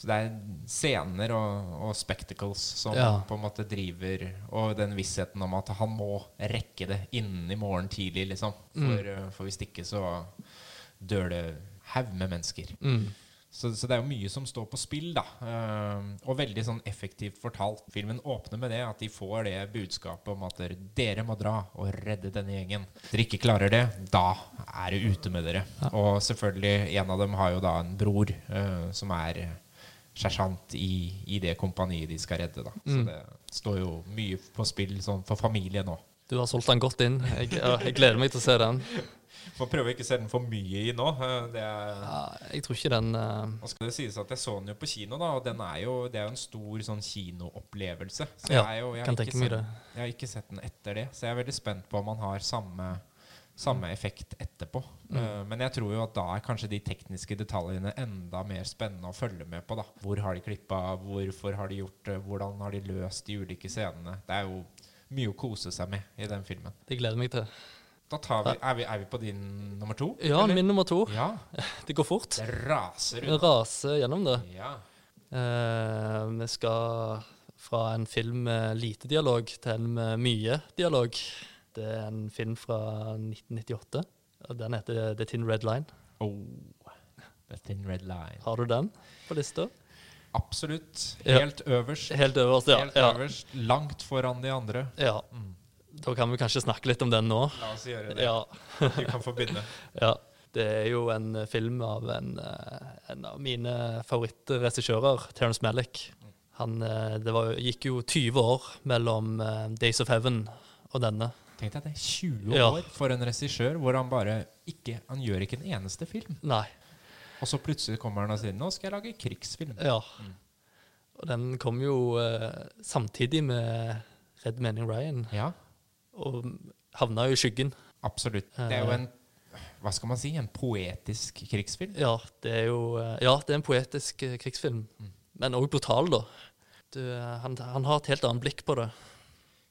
[SPEAKER 1] Så det er scener og, og spectacles som
[SPEAKER 2] Ja.
[SPEAKER 1] på en måte driver Og den vissheten om at han må rekke det innen i morgen tidlig, liksom. For,
[SPEAKER 2] Mm.
[SPEAKER 1] for hvis ikke så dør det haug med mennesker.
[SPEAKER 2] Mm.
[SPEAKER 1] Så, så det er jo mye som står på spill, da. Uh, og veldig sånn effektivt fortalt. Filmen åpner med det, at de får det budskapet om at dere må dra og redde denne gjengen. Hvis dere ikke klarer det, da er det ute med dere. Og selvfølgelig, en av dem har jo da en bror uh, som er sersjant i, i det kompaniet de skal redde, da. Så
[SPEAKER 2] Mm.
[SPEAKER 1] det står jo mye på spill sånn for familien nå.
[SPEAKER 2] Du har solgt den godt inn. Jeg, jeg gleder meg til å se den.
[SPEAKER 1] Får prøve ikke å se den for mye i nå. uh, det er...
[SPEAKER 2] Ja, jeg tror ikke den uh...
[SPEAKER 1] Og skal det sies at Jeg så den jo på kino, da og den er jo, det er jo en stor sånn kinoopplevelse. Så
[SPEAKER 2] Ja,
[SPEAKER 1] jeg, er jo, jeg,
[SPEAKER 2] kan
[SPEAKER 1] har sett, jeg har ikke sett den etter det, så jeg er veldig spent på om han har samme, samme effekt etterpå.
[SPEAKER 2] Mm.
[SPEAKER 1] Uh, men jeg tror jo at da er kanskje de tekniske detaljene enda mer spennende å følge med på. da Hvor har de klippa, hvorfor har de gjort det, hvordan har de løst de ulike scenene. Det er jo mye å kose seg med i den filmen.
[SPEAKER 2] Det gleder meg til.
[SPEAKER 1] Da tar vi, er, vi, er vi på din nummer to?
[SPEAKER 2] Ja,
[SPEAKER 1] eller?
[SPEAKER 2] min nummer to.
[SPEAKER 1] Ja,
[SPEAKER 2] Det går fort.
[SPEAKER 1] det raser unna.
[SPEAKER 2] raser gjennom det.
[SPEAKER 1] Ja.
[SPEAKER 2] Uh, vi skal fra en film med lite dialog til en med mye dialog. Det er en film fra 1998. og Den heter The Tin Red Line.
[SPEAKER 1] Oh, the Tin red line.
[SPEAKER 2] Har du den på lista?
[SPEAKER 1] Absolutt.
[SPEAKER 2] Ja.
[SPEAKER 1] Helt øverst.
[SPEAKER 2] Helt øverst, ja.
[SPEAKER 1] Helt
[SPEAKER 2] ja.
[SPEAKER 1] øverst. Langt foran de andre.
[SPEAKER 2] ja.
[SPEAKER 1] Mm.
[SPEAKER 2] Da kan vi kanskje snakke litt om den nå.
[SPEAKER 1] La oss gjøre det.
[SPEAKER 2] Ja.
[SPEAKER 1] Du kan få begynne.
[SPEAKER 2] ja. Det er jo en film av en, eh, en av mine favorittregissører, Terence Malick. Han, eh, det var, gikk jo 20 år mellom eh, Days of Heaven og denne.
[SPEAKER 1] Tenk deg det. 20
[SPEAKER 2] Ja.
[SPEAKER 1] år for en regissør hvor han bare ikke Han gjør ikke en eneste film.
[SPEAKER 2] Nei.
[SPEAKER 1] Og så plutselig kommer han og sier 'Nå skal jeg lage krigsfilm'.
[SPEAKER 2] Ja.
[SPEAKER 1] Mm.
[SPEAKER 2] Og den kom jo uh, samtidig med Red Manning Ryan,
[SPEAKER 1] Ja,
[SPEAKER 2] og havna jo i skyggen.
[SPEAKER 1] absolutt. Det er jo en Hva skal man si? En poetisk krigsfilm.
[SPEAKER 2] Ja, det er jo eh, Ja, det er en poetisk eh, krigsfilm,
[SPEAKER 1] Mm.
[SPEAKER 2] men òg brutal, da. Du, eh, han, han har et helt annet blikk på det.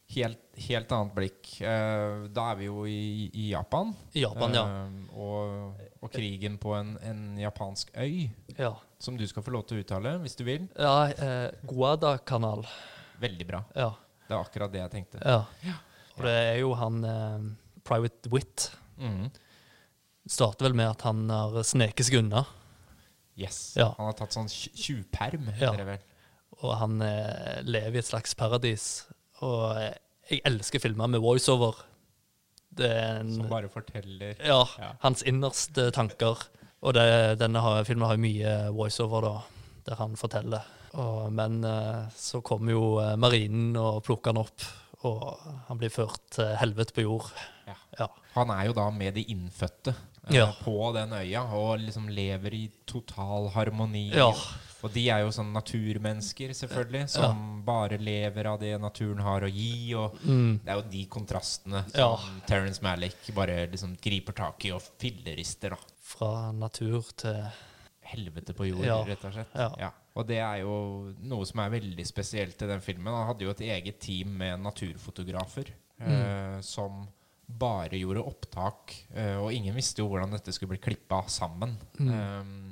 [SPEAKER 1] Helt, helt annet blikk. Eh, da er vi jo i, i Japan.
[SPEAKER 2] I Japan, ja.
[SPEAKER 1] Eh, og, og krigen på en, en japansk øy,
[SPEAKER 2] Ja,
[SPEAKER 1] som du skal få lov til å uttale hvis du vil.
[SPEAKER 2] ja eh, Guadakanal.
[SPEAKER 1] Veldig bra.
[SPEAKER 2] Ja,
[SPEAKER 1] Det er akkurat det jeg tenkte.
[SPEAKER 2] ja. Og det er jo han eh, Private Wit.
[SPEAKER 1] Mm.
[SPEAKER 2] Starter vel med at han har sneket seg unna.
[SPEAKER 1] Yes.
[SPEAKER 2] Ja.
[SPEAKER 1] Han har tatt sånn tj- tjuvperm, heter det vel.
[SPEAKER 2] Og han eh, lever i et slags paradis. Og eh, jeg elsker filmer med voiceover. Det er en
[SPEAKER 1] Som bare forteller
[SPEAKER 2] Ja,
[SPEAKER 1] Ja.
[SPEAKER 2] hans innerste tanker. Og det, denne har, filmen har jo mye voiceover, da, der han forteller. Og, men eh, så kommer jo eh, marinen og plukker han opp, og han blir ført til helvete på jord.
[SPEAKER 1] Ja.
[SPEAKER 2] Ja.
[SPEAKER 1] Han er jo da med de innfødte
[SPEAKER 2] Ja.
[SPEAKER 1] på den øya og liksom lever i total harmoni.
[SPEAKER 2] Ja.
[SPEAKER 1] Og de er jo sånn naturmennesker, selvfølgelig, som bare lever av det naturen har å gi. Og
[SPEAKER 2] Mm.
[SPEAKER 1] det er jo de kontrastene
[SPEAKER 2] Ja.
[SPEAKER 1] som Terence Malick bare liksom griper tak i og fillerister. da.
[SPEAKER 2] Fra natur til
[SPEAKER 1] Helvete på jord,
[SPEAKER 2] Ja.
[SPEAKER 1] rett og slett.
[SPEAKER 2] Ja.
[SPEAKER 1] Og det er jo noe som er veldig spesielt i den filmen. Han hadde jo et eget team med naturfotografer
[SPEAKER 2] Mm.
[SPEAKER 1] eh, som bare gjorde opptak. eh, og ingen visste jo hvordan dette skulle bli klippa sammen.
[SPEAKER 2] Mm.
[SPEAKER 1] Um,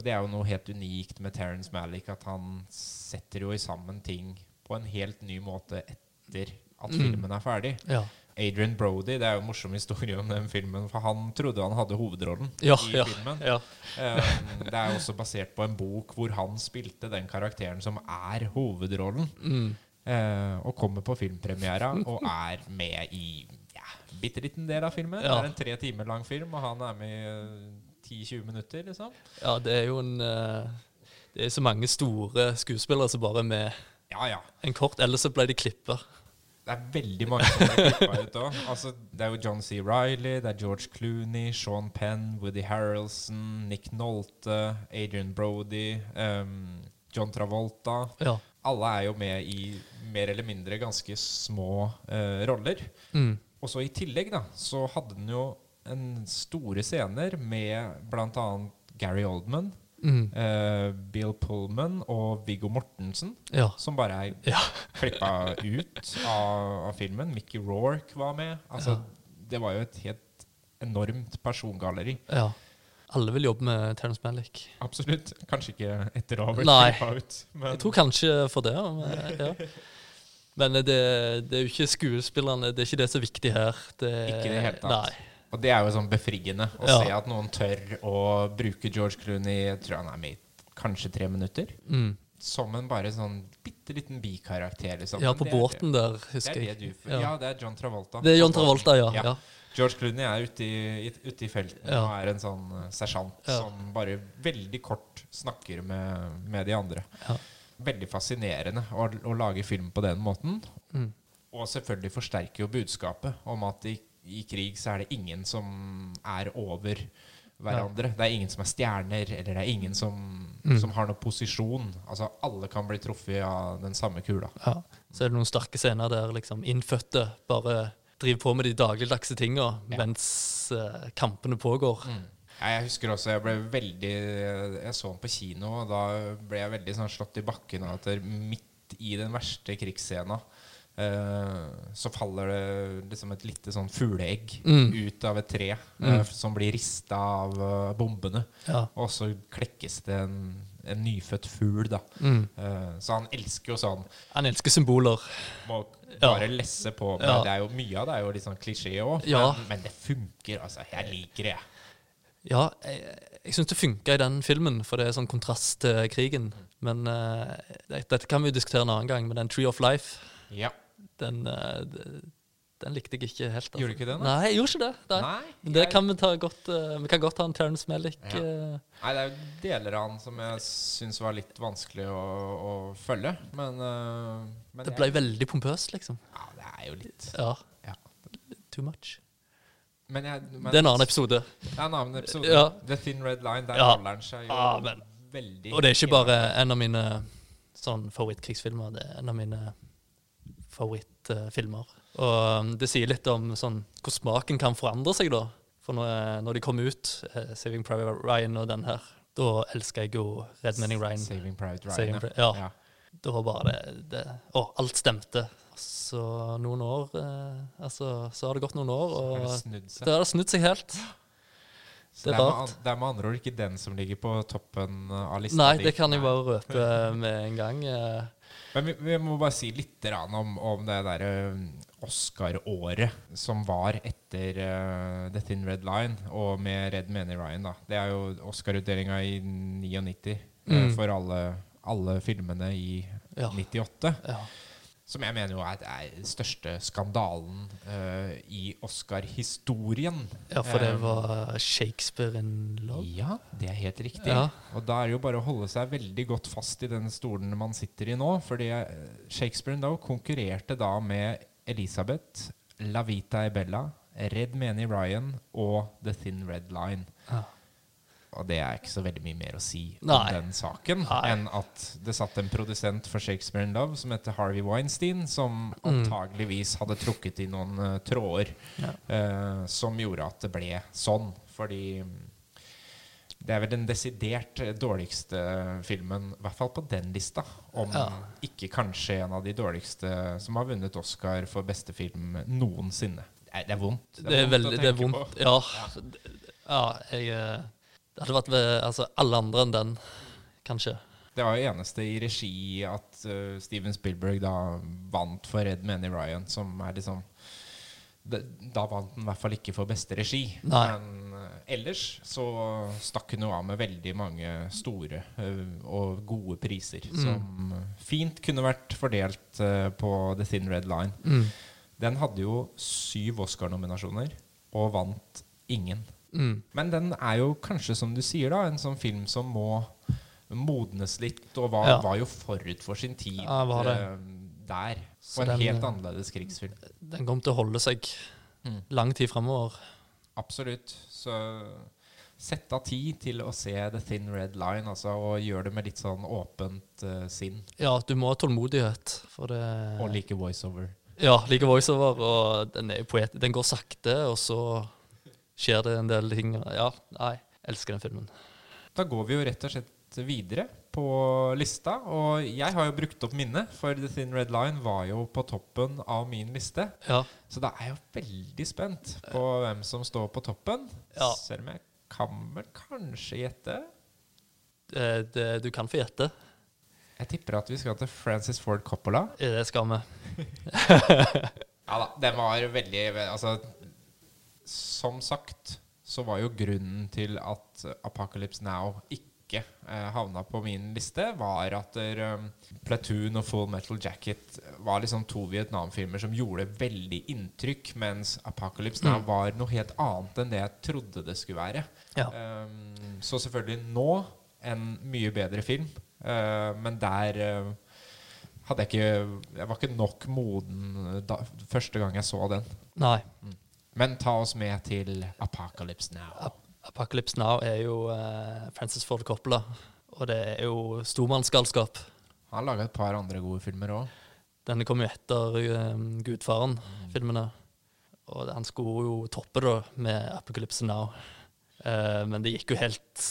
[SPEAKER 1] og det er jo noe helt unikt med Terence Malick, at han setter jo i sammen ting på en helt ny måte etter at
[SPEAKER 2] Mm.
[SPEAKER 1] filmen er ferdig.
[SPEAKER 2] Ja.
[SPEAKER 1] Adrian Brody, det er jo en morsom historie om den filmen, for han trodde han hadde hovedrollen
[SPEAKER 2] Ja,
[SPEAKER 1] i
[SPEAKER 2] ja,
[SPEAKER 1] filmen.
[SPEAKER 2] ja.
[SPEAKER 1] Um, det er også basert på en bok hvor han spilte den karakteren som er hovedrollen.
[SPEAKER 2] Mm.
[SPEAKER 1] uh, og kommer på filmpremiera og er med i ja, bitte liten del av filmen. Det er en tre timer lang film, og han er med i eh, 10-20 minutter, liksom.
[SPEAKER 2] Ja, det er jo en eh, Det er så mange store skuespillere som bare er med
[SPEAKER 1] Ja, ja.
[SPEAKER 2] en kort, ellers så ble de klippa.
[SPEAKER 1] Det er veldig mange som er klippa ut òg. Altså, det er jo John C. Riley, det er George Clooney, Sean Penn, Woody Harrelson, Nick Nolte, Adrian Brody, um, John Travolta.
[SPEAKER 2] Ja.
[SPEAKER 1] Alle er jo med i mer eller mindre ganske små uh, roller.
[SPEAKER 2] Mm.
[SPEAKER 1] Og så i tillegg da, så hadde den jo en store scener med bl.a. Gary Oldman,
[SPEAKER 2] Mm.
[SPEAKER 1] uh, Bill Pullman og Viggo Mortensen,
[SPEAKER 2] Ja.
[SPEAKER 1] som bare er
[SPEAKER 2] Ja.
[SPEAKER 1] klippa ut av, av filmen. Mickey Rourke var med. Altså, Det var jo et helt enormt persongalleri.
[SPEAKER 2] ja. Alle vil jobbe med Terence Malick.
[SPEAKER 1] Absolutt. Kanskje ikke etter å ha blitt klippa ut. Men
[SPEAKER 2] Jeg tror kanskje for det. Men, ja. men det, det er jo ikke skuespillerne, det er ikke det som er viktig her. Det,
[SPEAKER 1] Ikke det hele tatt.
[SPEAKER 2] Nei.
[SPEAKER 1] Og det er jo sånn befriende å
[SPEAKER 2] Ja.
[SPEAKER 1] se at noen tør å bruke George Clooney Jeg tror han er med i kanskje tre minutter.
[SPEAKER 2] Mm.
[SPEAKER 1] Som en bare sånn bitte liten bikarakter. Liksom.
[SPEAKER 2] Ja, på
[SPEAKER 1] det
[SPEAKER 2] båten der,
[SPEAKER 1] Det,
[SPEAKER 2] husker
[SPEAKER 1] det er
[SPEAKER 2] jeg.
[SPEAKER 1] det du
[SPEAKER 2] Ja.
[SPEAKER 1] ja. det er John Travolta.
[SPEAKER 2] Det er John Travolta, ja. ja.
[SPEAKER 1] George Clooney er ute i, ute i felten og er en sånn eh, sersjant
[SPEAKER 2] Ja.
[SPEAKER 1] som bare veldig kort snakker med, med de andre.
[SPEAKER 2] Ja.
[SPEAKER 1] Veldig fascinerende å, å lage film på den måten.
[SPEAKER 2] Mm.
[SPEAKER 1] Og selvfølgelig forsterker jo budskapet om at i, i krig så er det ingen som er over hverandre. Det er ingen som er stjerner, eller det er ingen som,
[SPEAKER 2] Mm.
[SPEAKER 1] som har noen posisjon. Altså Alle kan bli truffet av den samme kula.
[SPEAKER 2] Ja. Så er det noen sterke scener der liksom innfødte bare driver på med de dagligdagse tinga
[SPEAKER 1] Ja.
[SPEAKER 2] mens uh, kampene pågår.
[SPEAKER 1] Ja, Jeg husker også jeg ble veldig Jeg så den på kino, og da ble jeg veldig sånn slått i bakken av at midt i den verste krigsscena så faller det liksom et lite sånn fugleegg
[SPEAKER 2] Mm.
[SPEAKER 1] ut av et tre
[SPEAKER 2] Mm.
[SPEAKER 1] eh, som blir rista av eh, bombene.
[SPEAKER 2] Ja.
[SPEAKER 1] Og så klekkes det en, en nyfødt fugl, da.
[SPEAKER 2] Mm.
[SPEAKER 1] Eh, så han elsker jo sånn
[SPEAKER 2] Han elsker symboler.
[SPEAKER 1] Må
[SPEAKER 2] Ja.
[SPEAKER 1] bare lesse på. Men
[SPEAKER 2] Ja.
[SPEAKER 1] det er jo, mye av det er jo litt sånn klisjé òg.
[SPEAKER 2] Ja.
[SPEAKER 1] Men, men det funker, altså. Jeg liker det.
[SPEAKER 2] Ja, jeg, jeg syns det funka i den filmen, for det er sånn kontrast til krigen. Men uh, dette kan vi jo diskutere en annen gang, men den Tree of Life,
[SPEAKER 1] Ja.
[SPEAKER 2] Den, eh, den likte jeg ikke helt. altså.
[SPEAKER 1] Gjorde du ikke den, da?
[SPEAKER 2] Nei, jeg gjorde ikke det. Nei.
[SPEAKER 1] Nei,
[SPEAKER 2] Men det
[SPEAKER 1] jeg-
[SPEAKER 2] kan vi ta godt uh, Vi kan godt ha en Terence Malick.
[SPEAKER 1] Ja.
[SPEAKER 2] Uh...
[SPEAKER 1] Nei, det er jo deler av han som jeg syns var litt vanskelig å, å følge. Men, uh, men
[SPEAKER 2] det
[SPEAKER 1] jeg-
[SPEAKER 2] ble veldig pompøst, liksom.
[SPEAKER 1] Ja, det er jo litt
[SPEAKER 2] Ja.
[SPEAKER 1] Ja.
[SPEAKER 2] Too much.
[SPEAKER 1] Men jeg, men,
[SPEAKER 2] Det er en annen episode.
[SPEAKER 1] Det er en annen episode.
[SPEAKER 2] Ja.
[SPEAKER 1] The Thin Red Line. Der
[SPEAKER 2] Ja.
[SPEAKER 1] holder han seg jo
[SPEAKER 2] Ja,
[SPEAKER 1] veldig
[SPEAKER 2] Og det er ikke bare en av mine sånn favorittkrigsfilmer, det er en av mine favorittfilmer. Og det sier litt om sånn, hvor smaken kan forandre seg, da. For når, når de kom ut, eh, 'Saving Private Ryan' og den her, da elsker jeg jo 'Red Manning Ryan'.
[SPEAKER 1] Saving Private Ryan.
[SPEAKER 2] Saving
[SPEAKER 1] ja.
[SPEAKER 2] Pri- ja. Da var bare det, det Å, alt stemte. Så noen år eh, Altså, så har det gått noen år, og det har snudd seg helt.
[SPEAKER 1] Så
[SPEAKER 2] det er
[SPEAKER 1] det, er med, det er med andre ord ikke den som ligger på toppen av lista.
[SPEAKER 2] Nei, det kan jeg bare røpe med en gang. Eh.
[SPEAKER 1] Men vi, vi må bare si litt om, om det derre Oscar-året som var etter uh, The Thin Red Line, og med Red Many Ryan. da Det er jo Oscar-utdelinga i 99
[SPEAKER 2] mm.
[SPEAKER 1] uh, for alle, alle filmene i
[SPEAKER 2] Ja.
[SPEAKER 1] 98.
[SPEAKER 2] Ja.
[SPEAKER 1] Som jeg mener jo er, er den største skandalen uh, i Oscar-historien.
[SPEAKER 2] ja, for det
[SPEAKER 1] Eh,
[SPEAKER 2] var Shakespeare in love.
[SPEAKER 1] Ja, det er helt riktig.
[SPEAKER 2] Ja.
[SPEAKER 1] Og da er det jo bare å holde seg veldig godt fast i den stolen man sitter i nå. Fordi eh, Shakespeare in Love konkurrerte da med Elisabeth, La Vita e Bella, Red Meni Ryan og The Thin Red Line.
[SPEAKER 2] Ja.
[SPEAKER 1] Og det er ikke så veldig mye mer å si om den saken
[SPEAKER 2] Nei.
[SPEAKER 1] enn at det satt en produsent for Shakespeare in Love som heter Harvey Weinstein, som antageligvis hadde trukket i noen uh, tråder
[SPEAKER 2] Mm. Ja.
[SPEAKER 1] uh, som gjorde at det ble sånn. Fordi mm, det er vel den desidert eh, dårligste filmen, i hvert fall på den lista. Om
[SPEAKER 2] Ja.
[SPEAKER 1] ikke kanskje en av de dårligste som har vunnet Oscar for beste film noensinne. Det er, det er vondt.
[SPEAKER 2] Det er,
[SPEAKER 1] vondt å
[SPEAKER 2] veldig, det er vondt.
[SPEAKER 1] på.
[SPEAKER 2] Ja. ja, jeg Det hadde vært ved altså, alle andre enn den, kanskje.
[SPEAKER 1] Det var jo eneste i regi at uh, Steven Spielberg da vant for Red Many Ryan, som er liksom det, Da vant han i hvert fall ikke for beste regi.
[SPEAKER 2] Nei.
[SPEAKER 1] Men eh, ellers så stakk hun jo av med veldig mange store eh, og gode priser, som fint kunne vært fordelt på The Thin Red Line.
[SPEAKER 2] Mm.
[SPEAKER 1] Den hadde jo syv Oscar-nominasjoner og vant ingen.
[SPEAKER 2] Mm.
[SPEAKER 1] Men den er jo kanskje, som du sier, da, en sånn film som må modnes litt, og var,
[SPEAKER 2] Ja.
[SPEAKER 1] var jo forut for sin tid
[SPEAKER 2] Ja,
[SPEAKER 1] eh, der. Og en
[SPEAKER 2] den,
[SPEAKER 1] helt
[SPEAKER 2] eh,
[SPEAKER 1] annerledes krigsfilm.
[SPEAKER 2] Den kommer til å holde seg
[SPEAKER 1] Mm.
[SPEAKER 2] lang tid fremover.
[SPEAKER 1] Absolutt. Så sett av tid til å se The Thin Red Line, altså, og gjør det med litt sånn åpent uh, sinn.
[SPEAKER 2] Ja, du må ha tålmodighet, for det
[SPEAKER 1] Og like voiceover.
[SPEAKER 2] Ja, like voiceover, og den, er poet den går sakte, og så skjer det en del ting. Ja, nei, elsker den filmen.
[SPEAKER 1] Da går vi jo rett og slett videre på lista. Og jeg har jo brukt opp minnet, for The Thin Red Line var jo på toppen av min liste.
[SPEAKER 2] Ja,
[SPEAKER 1] Så da er jeg jo veldig spent på hvem som står på toppen.
[SPEAKER 2] Ja.
[SPEAKER 1] Selv om jeg kan vel kanskje gjette.
[SPEAKER 2] det, det, du kan få gjette.
[SPEAKER 1] Jeg tipper at vi skal til Francis Ford Coppola.
[SPEAKER 2] Det skal vi.
[SPEAKER 1] Ja da, den var veldig Altså, som sagt så var jo grunnen til at Apocalypse Now ikke eh, havna på min liste, var at der, um, Platoon og Full Metal Jacket var liksom to Vietnam-filmer som gjorde veldig inntrykk, mens Apocalypse Now var noe helt annet enn det jeg trodde det skulle være.
[SPEAKER 2] Ja.
[SPEAKER 1] Um, så selvfølgelig nå en mye bedre film, uh, men der uh, hadde jeg ikke Jeg var ikke nok moden da, første gang jeg så den.
[SPEAKER 2] Nei.
[SPEAKER 1] Men ta oss med til Apocalypse Now.
[SPEAKER 2] Ap Apocalypse Now er jo uh, Francis Ford Coppola, og det er jo stormannsgalskap.
[SPEAKER 1] Han laga et par andre gode filmer òg.
[SPEAKER 2] Denne kom jo etter um, Gudfaren-filmene. Og det- han skulle jo toppe det med Apocalypse Now. uh, men det gikk jo helt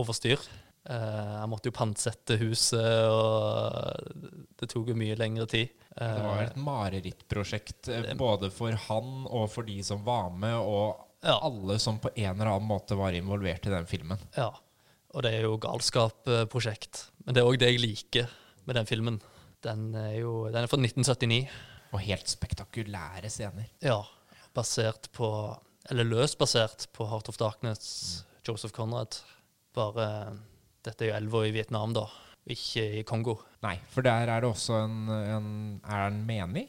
[SPEAKER 2] over styr. Eh, han måtte jo pantsette huset, og det tok jo mye lengre tid.
[SPEAKER 1] Det var
[SPEAKER 2] Eh,
[SPEAKER 1] et marerittprosjekt eh, både for han og for de som var med, og
[SPEAKER 2] Ja.
[SPEAKER 1] alle som på en eller annen måte var involvert i den filmen.
[SPEAKER 2] ja. Og det er jo galskap-prosjekt. Men det er òg det jeg liker med den filmen. Den er jo den er fra 1979.
[SPEAKER 1] Og helt spektakulære scener.
[SPEAKER 2] Ja, basert på Eller løst basert på Heart of Darkness, Joseph Conrad. Bare Dette er jo elva i Vietnam, da, ikke i Kongo.
[SPEAKER 1] Nei, for der er det også en, en Er han menig?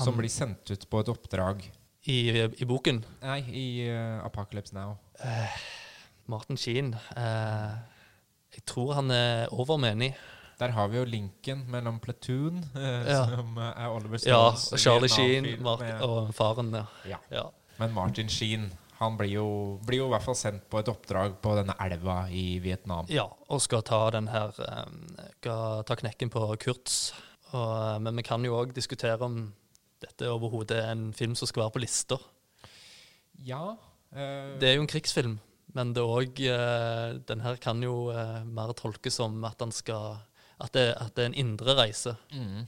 [SPEAKER 1] Som blir sendt ut på et oppdrag
[SPEAKER 2] I, i boken
[SPEAKER 1] Nei, i uh, Apocalypse Now.
[SPEAKER 2] Martin Sheen Uh, Jeg tror han er overmenig.
[SPEAKER 1] Der har vi jo linken mellom Platoon,
[SPEAKER 2] Ja.
[SPEAKER 1] som er Oliver
[SPEAKER 2] Ja, og Charlie Sheen og faren. Ja.
[SPEAKER 1] ja. Men Martin Sheen han blir jo, blir jo i hvert fall sendt på et oppdrag på denne elva i Vietnam.
[SPEAKER 2] Ja, og skal ta den her eh, Skal ta knekken på Kurtz. Og, eh, men vi kan jo òg diskutere om dette overhodet er en film som skal være på lister.
[SPEAKER 1] Ja. Øh...
[SPEAKER 2] Det er jo en krigsfilm, men det òg Den her kan jo mer tolkes som at skal at det, at det er en indre reise.
[SPEAKER 1] mm.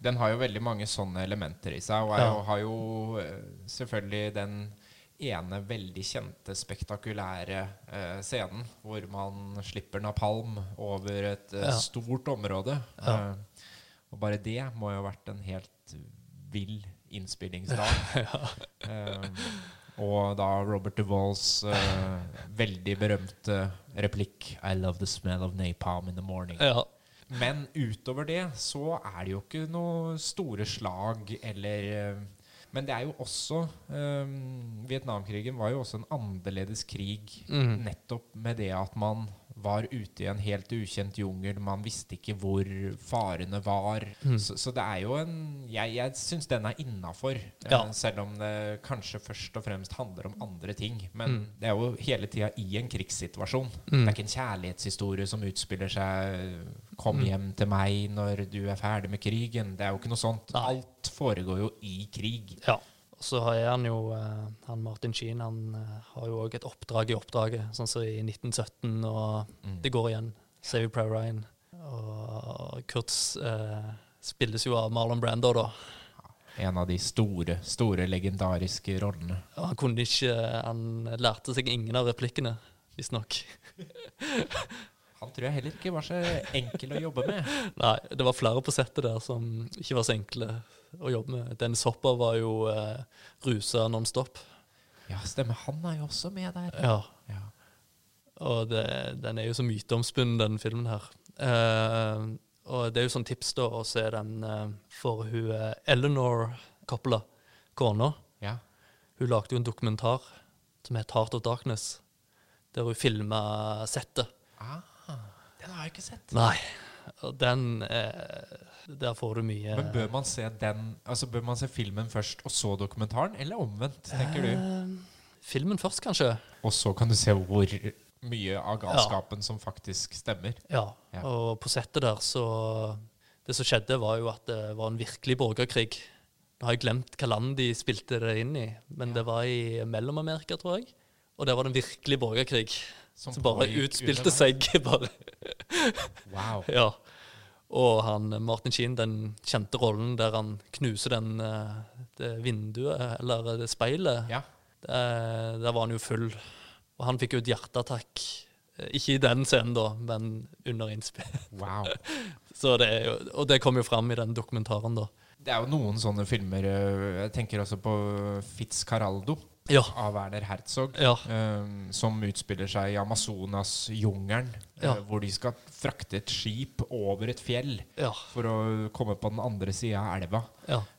[SPEAKER 1] Den har jo veldig mange sånne elementer i seg, og er
[SPEAKER 2] Ja.
[SPEAKER 1] har jo selvfølgelig den ene veldig kjente, spektakulære eh, scenen hvor man slipper napalm over et eh,
[SPEAKER 2] Ja.
[SPEAKER 1] stort område.
[SPEAKER 2] Ja.
[SPEAKER 1] Eh, og bare det må jo ha vært en helt vill innspillingsdag. Eh, og da Robert Duvalls eh, veldig berømte replikk I love the smell of napalm in the morning.
[SPEAKER 2] Ja.
[SPEAKER 1] Men utover det så er det jo ikke noe store slag eller eh, Men det er jo også um, Vietnamkrigen var jo også en annerledes krig
[SPEAKER 2] mm.
[SPEAKER 1] nettopp med det at man var ute i en helt ukjent jungel. Man visste ikke hvor farene var.
[SPEAKER 2] Mm.
[SPEAKER 1] Så, så det er jo en Jeg, jeg syns den er innafor.
[SPEAKER 2] Ja.
[SPEAKER 1] selv om det kanskje først og fremst handler om andre ting. Men
[SPEAKER 2] Mm.
[SPEAKER 1] det er jo hele tida i en krigssituasjon.
[SPEAKER 2] Mm.
[SPEAKER 1] Det er ikke en kjærlighetshistorie som utspiller seg 'Kom
[SPEAKER 2] Mm.
[SPEAKER 1] hjem til meg når du er ferdig med krigen'. Det er jo ikke noe sånt. Alt foregår jo i krig.
[SPEAKER 2] ja. Så har han jo eh, han Martin Sheen han eh, har jo òg et oppdrag i oppdraget, sånn som i 1917, og
[SPEAKER 1] Mm.
[SPEAKER 2] det går igjen. Saving Private Ryan. Og Kurtz eh, spilles jo av Marlon Brando, da.
[SPEAKER 1] En av de store, store legendariske rollene.
[SPEAKER 2] Ja, han kunne ikke Han lærte seg ingen av replikkene, visstnok.
[SPEAKER 1] Han tror jeg heller ikke var så enkel å jobbe med.
[SPEAKER 2] Nei, det var flere på settet der som ikke var så enkle å jobbe med. Dennis Hopper var jo eh, rusa nonstop.
[SPEAKER 1] Ja, stemmer. Han er jo også med der.
[SPEAKER 2] Ja.
[SPEAKER 1] Ja.
[SPEAKER 2] Og det, den er jo så myteomspunnen, den filmen her. Eh, og det er jo sånn tips da å se den eh, for hun eh, Eleanor Coppola, kona.
[SPEAKER 1] ja.
[SPEAKER 2] Hun lagde jo en dokumentar som het Heart of Darkness, der hun filma settet.
[SPEAKER 1] Ah, den har jeg ikke sett.
[SPEAKER 2] Nei, og den eh, Der får du mye
[SPEAKER 1] Men bør man se den Altså bør man se filmen først, og så dokumentaren? Eller omvendt, tenker du?
[SPEAKER 2] Eh, filmen først, kanskje.
[SPEAKER 1] Og så kan du se hvor mye av galskapen som faktisk stemmer.
[SPEAKER 2] Ja.
[SPEAKER 1] Ja.
[SPEAKER 2] Og på settet der så Det som skjedde, var jo at det var en virkelig borgerkrig. Nå har jeg glemt hva land de spilte det inn i, men det var i Mellom-Amerika, tror jeg. Og der var det en virkelig borgerkrig
[SPEAKER 1] Som
[SPEAKER 2] som bare utspilte seg. bare.
[SPEAKER 1] Wow.
[SPEAKER 2] Ja. Og han, Martin Sheen, den kjente rollen der han knuser den, eh, det vinduet, eller det speilet,
[SPEAKER 1] Ja.
[SPEAKER 2] der, der var han jo full. Og han fikk jo et hjerteattakk. Eh, Ikke i den scenen, da, men under innspill.
[SPEAKER 1] wow.
[SPEAKER 2] Så det jo, og det kom jo fram i den dokumentaren, da.
[SPEAKER 1] Det er jo noen sånne filmer Jeg tenker også på Fitzcarraldo
[SPEAKER 2] Ja.
[SPEAKER 1] av Werner Herzog.
[SPEAKER 2] Ja.
[SPEAKER 1] um, som utspiller seg i Amazonas-jungelen.
[SPEAKER 2] Ja.
[SPEAKER 1] Uh, hvor de skal frakte et skip over et fjell for å komme på den andre sida av elva.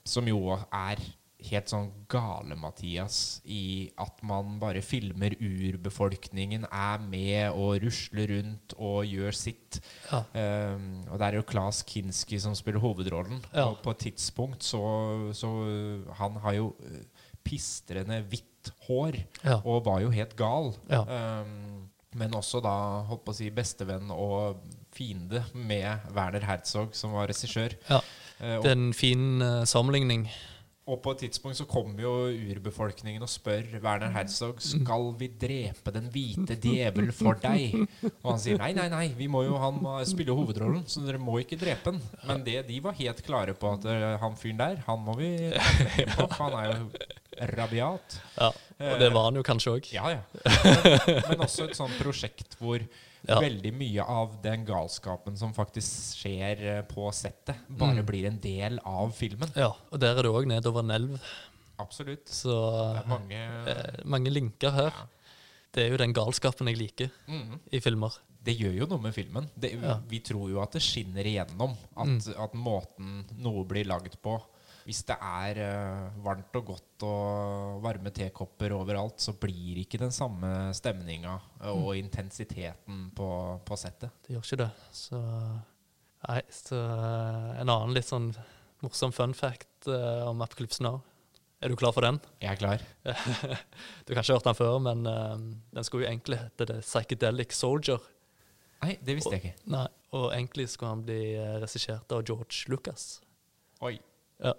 [SPEAKER 1] Som jo er helt sånn gale-Mathias i at man bare filmer urbefolkningen, er med og rusler rundt og gjør sitt.
[SPEAKER 2] ja.
[SPEAKER 1] Um, og det er jo Klas Kinski som spiller hovedrollen.
[SPEAKER 2] Ja.
[SPEAKER 1] Og på et tidspunkt så, så Han har jo uh, pistrende hvitt hår
[SPEAKER 2] Ja.
[SPEAKER 1] og var jo helt gal.
[SPEAKER 2] Ja.
[SPEAKER 1] Um, men også da holdt på å si bestevenn og fiende med Werner Herzog, som var regissør.
[SPEAKER 2] ja.
[SPEAKER 1] Uh,
[SPEAKER 2] Det er en fin uh, sammenligning.
[SPEAKER 1] Og på et tidspunkt så kommer jo urbefolkningen og spør Werner Herzog skal vi drepe den hvite djevel for deg. Og han sier nei, nei, nei, vi må jo, han spiller spille hovedrollen, så dere må ikke drepe den. Men det, de var helt klare på at eh, han fyren der, han må vi drepe på, for han er jo rabiat.
[SPEAKER 2] Ja. Og det var han jo kanskje òg.
[SPEAKER 1] Ja, ja. Men, men også et sånt prosjekt hvor
[SPEAKER 2] Ja.
[SPEAKER 1] veldig mye av den galskapen som faktisk skjer eh, på settet, bare
[SPEAKER 2] Mm.
[SPEAKER 1] blir en del av filmen.
[SPEAKER 2] Ja, og der er det òg nedover en elv.
[SPEAKER 1] Absolutt.
[SPEAKER 2] Så
[SPEAKER 1] Det er mange
[SPEAKER 2] eh, mange linker her.
[SPEAKER 1] Ja.
[SPEAKER 2] Det er jo den galskapen jeg liker
[SPEAKER 1] mm.
[SPEAKER 2] i filmer.
[SPEAKER 1] Det gjør jo noe med filmen. Det,
[SPEAKER 2] Ja.
[SPEAKER 1] Vi tror jo at det skinner igjennom. At,
[SPEAKER 2] Mm.
[SPEAKER 1] at måten noe blir lagd på Hvis det er eh, varmt og godt og varme tekopper overalt, så blir ikke den samme stemninga og
[SPEAKER 2] Mm.
[SPEAKER 1] intensiteten på, på settet.
[SPEAKER 2] Det gjør ikke det. Så Nei, så eh, en annen litt sånn morsom fun fact uh, om Apocalypse Now. Er du klar for den?
[SPEAKER 1] Jeg er klar.
[SPEAKER 2] Du har kanskje hørt den før, men uh, den skulle jo egentlig hete The Psychedelic Soldier.
[SPEAKER 1] Nei, det visste jeg ikke.
[SPEAKER 2] Nei, Og egentlig skulle han bli eh, regissert av George Lucas.
[SPEAKER 1] Oi.
[SPEAKER 2] Ja.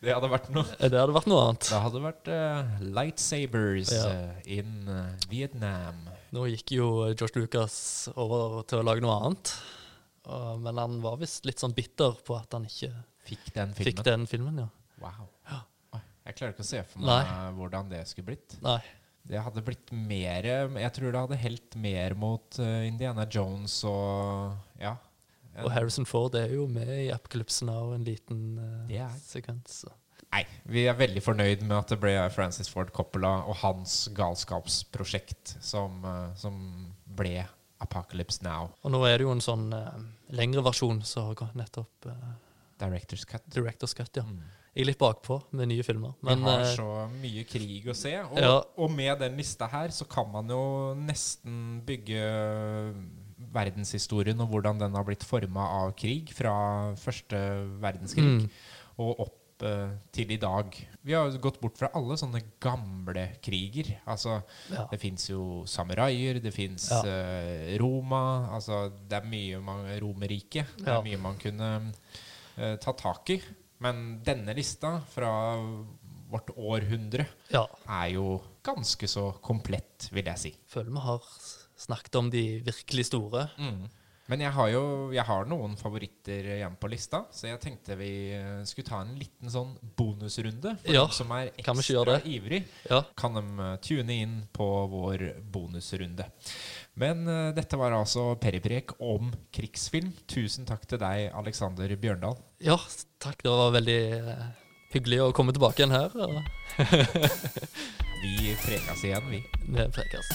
[SPEAKER 1] Det hadde vært noe.
[SPEAKER 2] Det hadde vært noe annet.
[SPEAKER 1] Det hadde vært uh, lightsabers
[SPEAKER 2] Ja.
[SPEAKER 1] eh, in eh, Vietnam.
[SPEAKER 2] Nå gikk jo George Lucas over til å lage noe annet. Og, men han var visst litt sånn bitter på at han ikke
[SPEAKER 1] Fikk den filmen.
[SPEAKER 2] fikk den filmen, ja.
[SPEAKER 1] Wow.
[SPEAKER 2] Ja.
[SPEAKER 1] Jeg klarer ikke å se for meg
[SPEAKER 2] Nei.
[SPEAKER 1] hvordan det skulle blitt.
[SPEAKER 2] Nei.
[SPEAKER 1] Det hadde blitt mer Jeg tror det hadde helt mer mot Indiana Jones og Ja.
[SPEAKER 2] Og Harrison Ford er jo med i Apocalypse Now en liten
[SPEAKER 1] uh,
[SPEAKER 2] sekvens. så.
[SPEAKER 1] Nei, vi er veldig fornøyd med at det ble Francis Ford Coppola og hans galskapsprosjekt som, uh, som ble Apocalypse Now.
[SPEAKER 2] Og nå er det jo en sånn uh, lengre versjon som har nettopp
[SPEAKER 1] Directors Cut.
[SPEAKER 2] Directors Cut, ja.
[SPEAKER 1] Mm.
[SPEAKER 2] Jeg er litt bakpå med nye filmer. Men
[SPEAKER 1] vi har så mye krig å se. Og,
[SPEAKER 2] Ja.
[SPEAKER 1] og med den lista her så kan man jo nesten bygge verdenshistorien og hvordan den har blitt forma av krig fra første verdenskrig
[SPEAKER 2] Mm.
[SPEAKER 1] og opp uh, til i dag. Vi har gått bort fra alle sånne gamle kriger. Altså,
[SPEAKER 2] ja.
[SPEAKER 1] det fins jo samuraier, det fins
[SPEAKER 2] Ja.
[SPEAKER 1] Roma Altså, det er mye man Romerriket. Det
[SPEAKER 2] Ja.
[SPEAKER 1] er mye man kunne uh, ta tak i. Men denne lista fra vårt århundre
[SPEAKER 2] ja.
[SPEAKER 1] er jo ganske så komplett, vil jeg si.
[SPEAKER 2] Føler vi har snakket om de virkelig store.
[SPEAKER 1] Men jeg har jo jeg har noen favoritter igjen på lista, så jeg tenkte vi eh, skulle ta en liten sånn bonusrunde. For
[SPEAKER 2] Ja,
[SPEAKER 1] dem som er ekstra ivrig,
[SPEAKER 2] Ja.
[SPEAKER 1] kan de eh, tune inn på vår bonusrunde. Men uh, dette var altså Periprek om krigsfilm. Tusen takk til deg, Alexander Bjørndal.
[SPEAKER 2] ja, takk. Det var veldig, uh, hyggelig å komme tilbake igjen her.
[SPEAKER 1] Vi prekas igjen, vi.
[SPEAKER 2] vi prekes.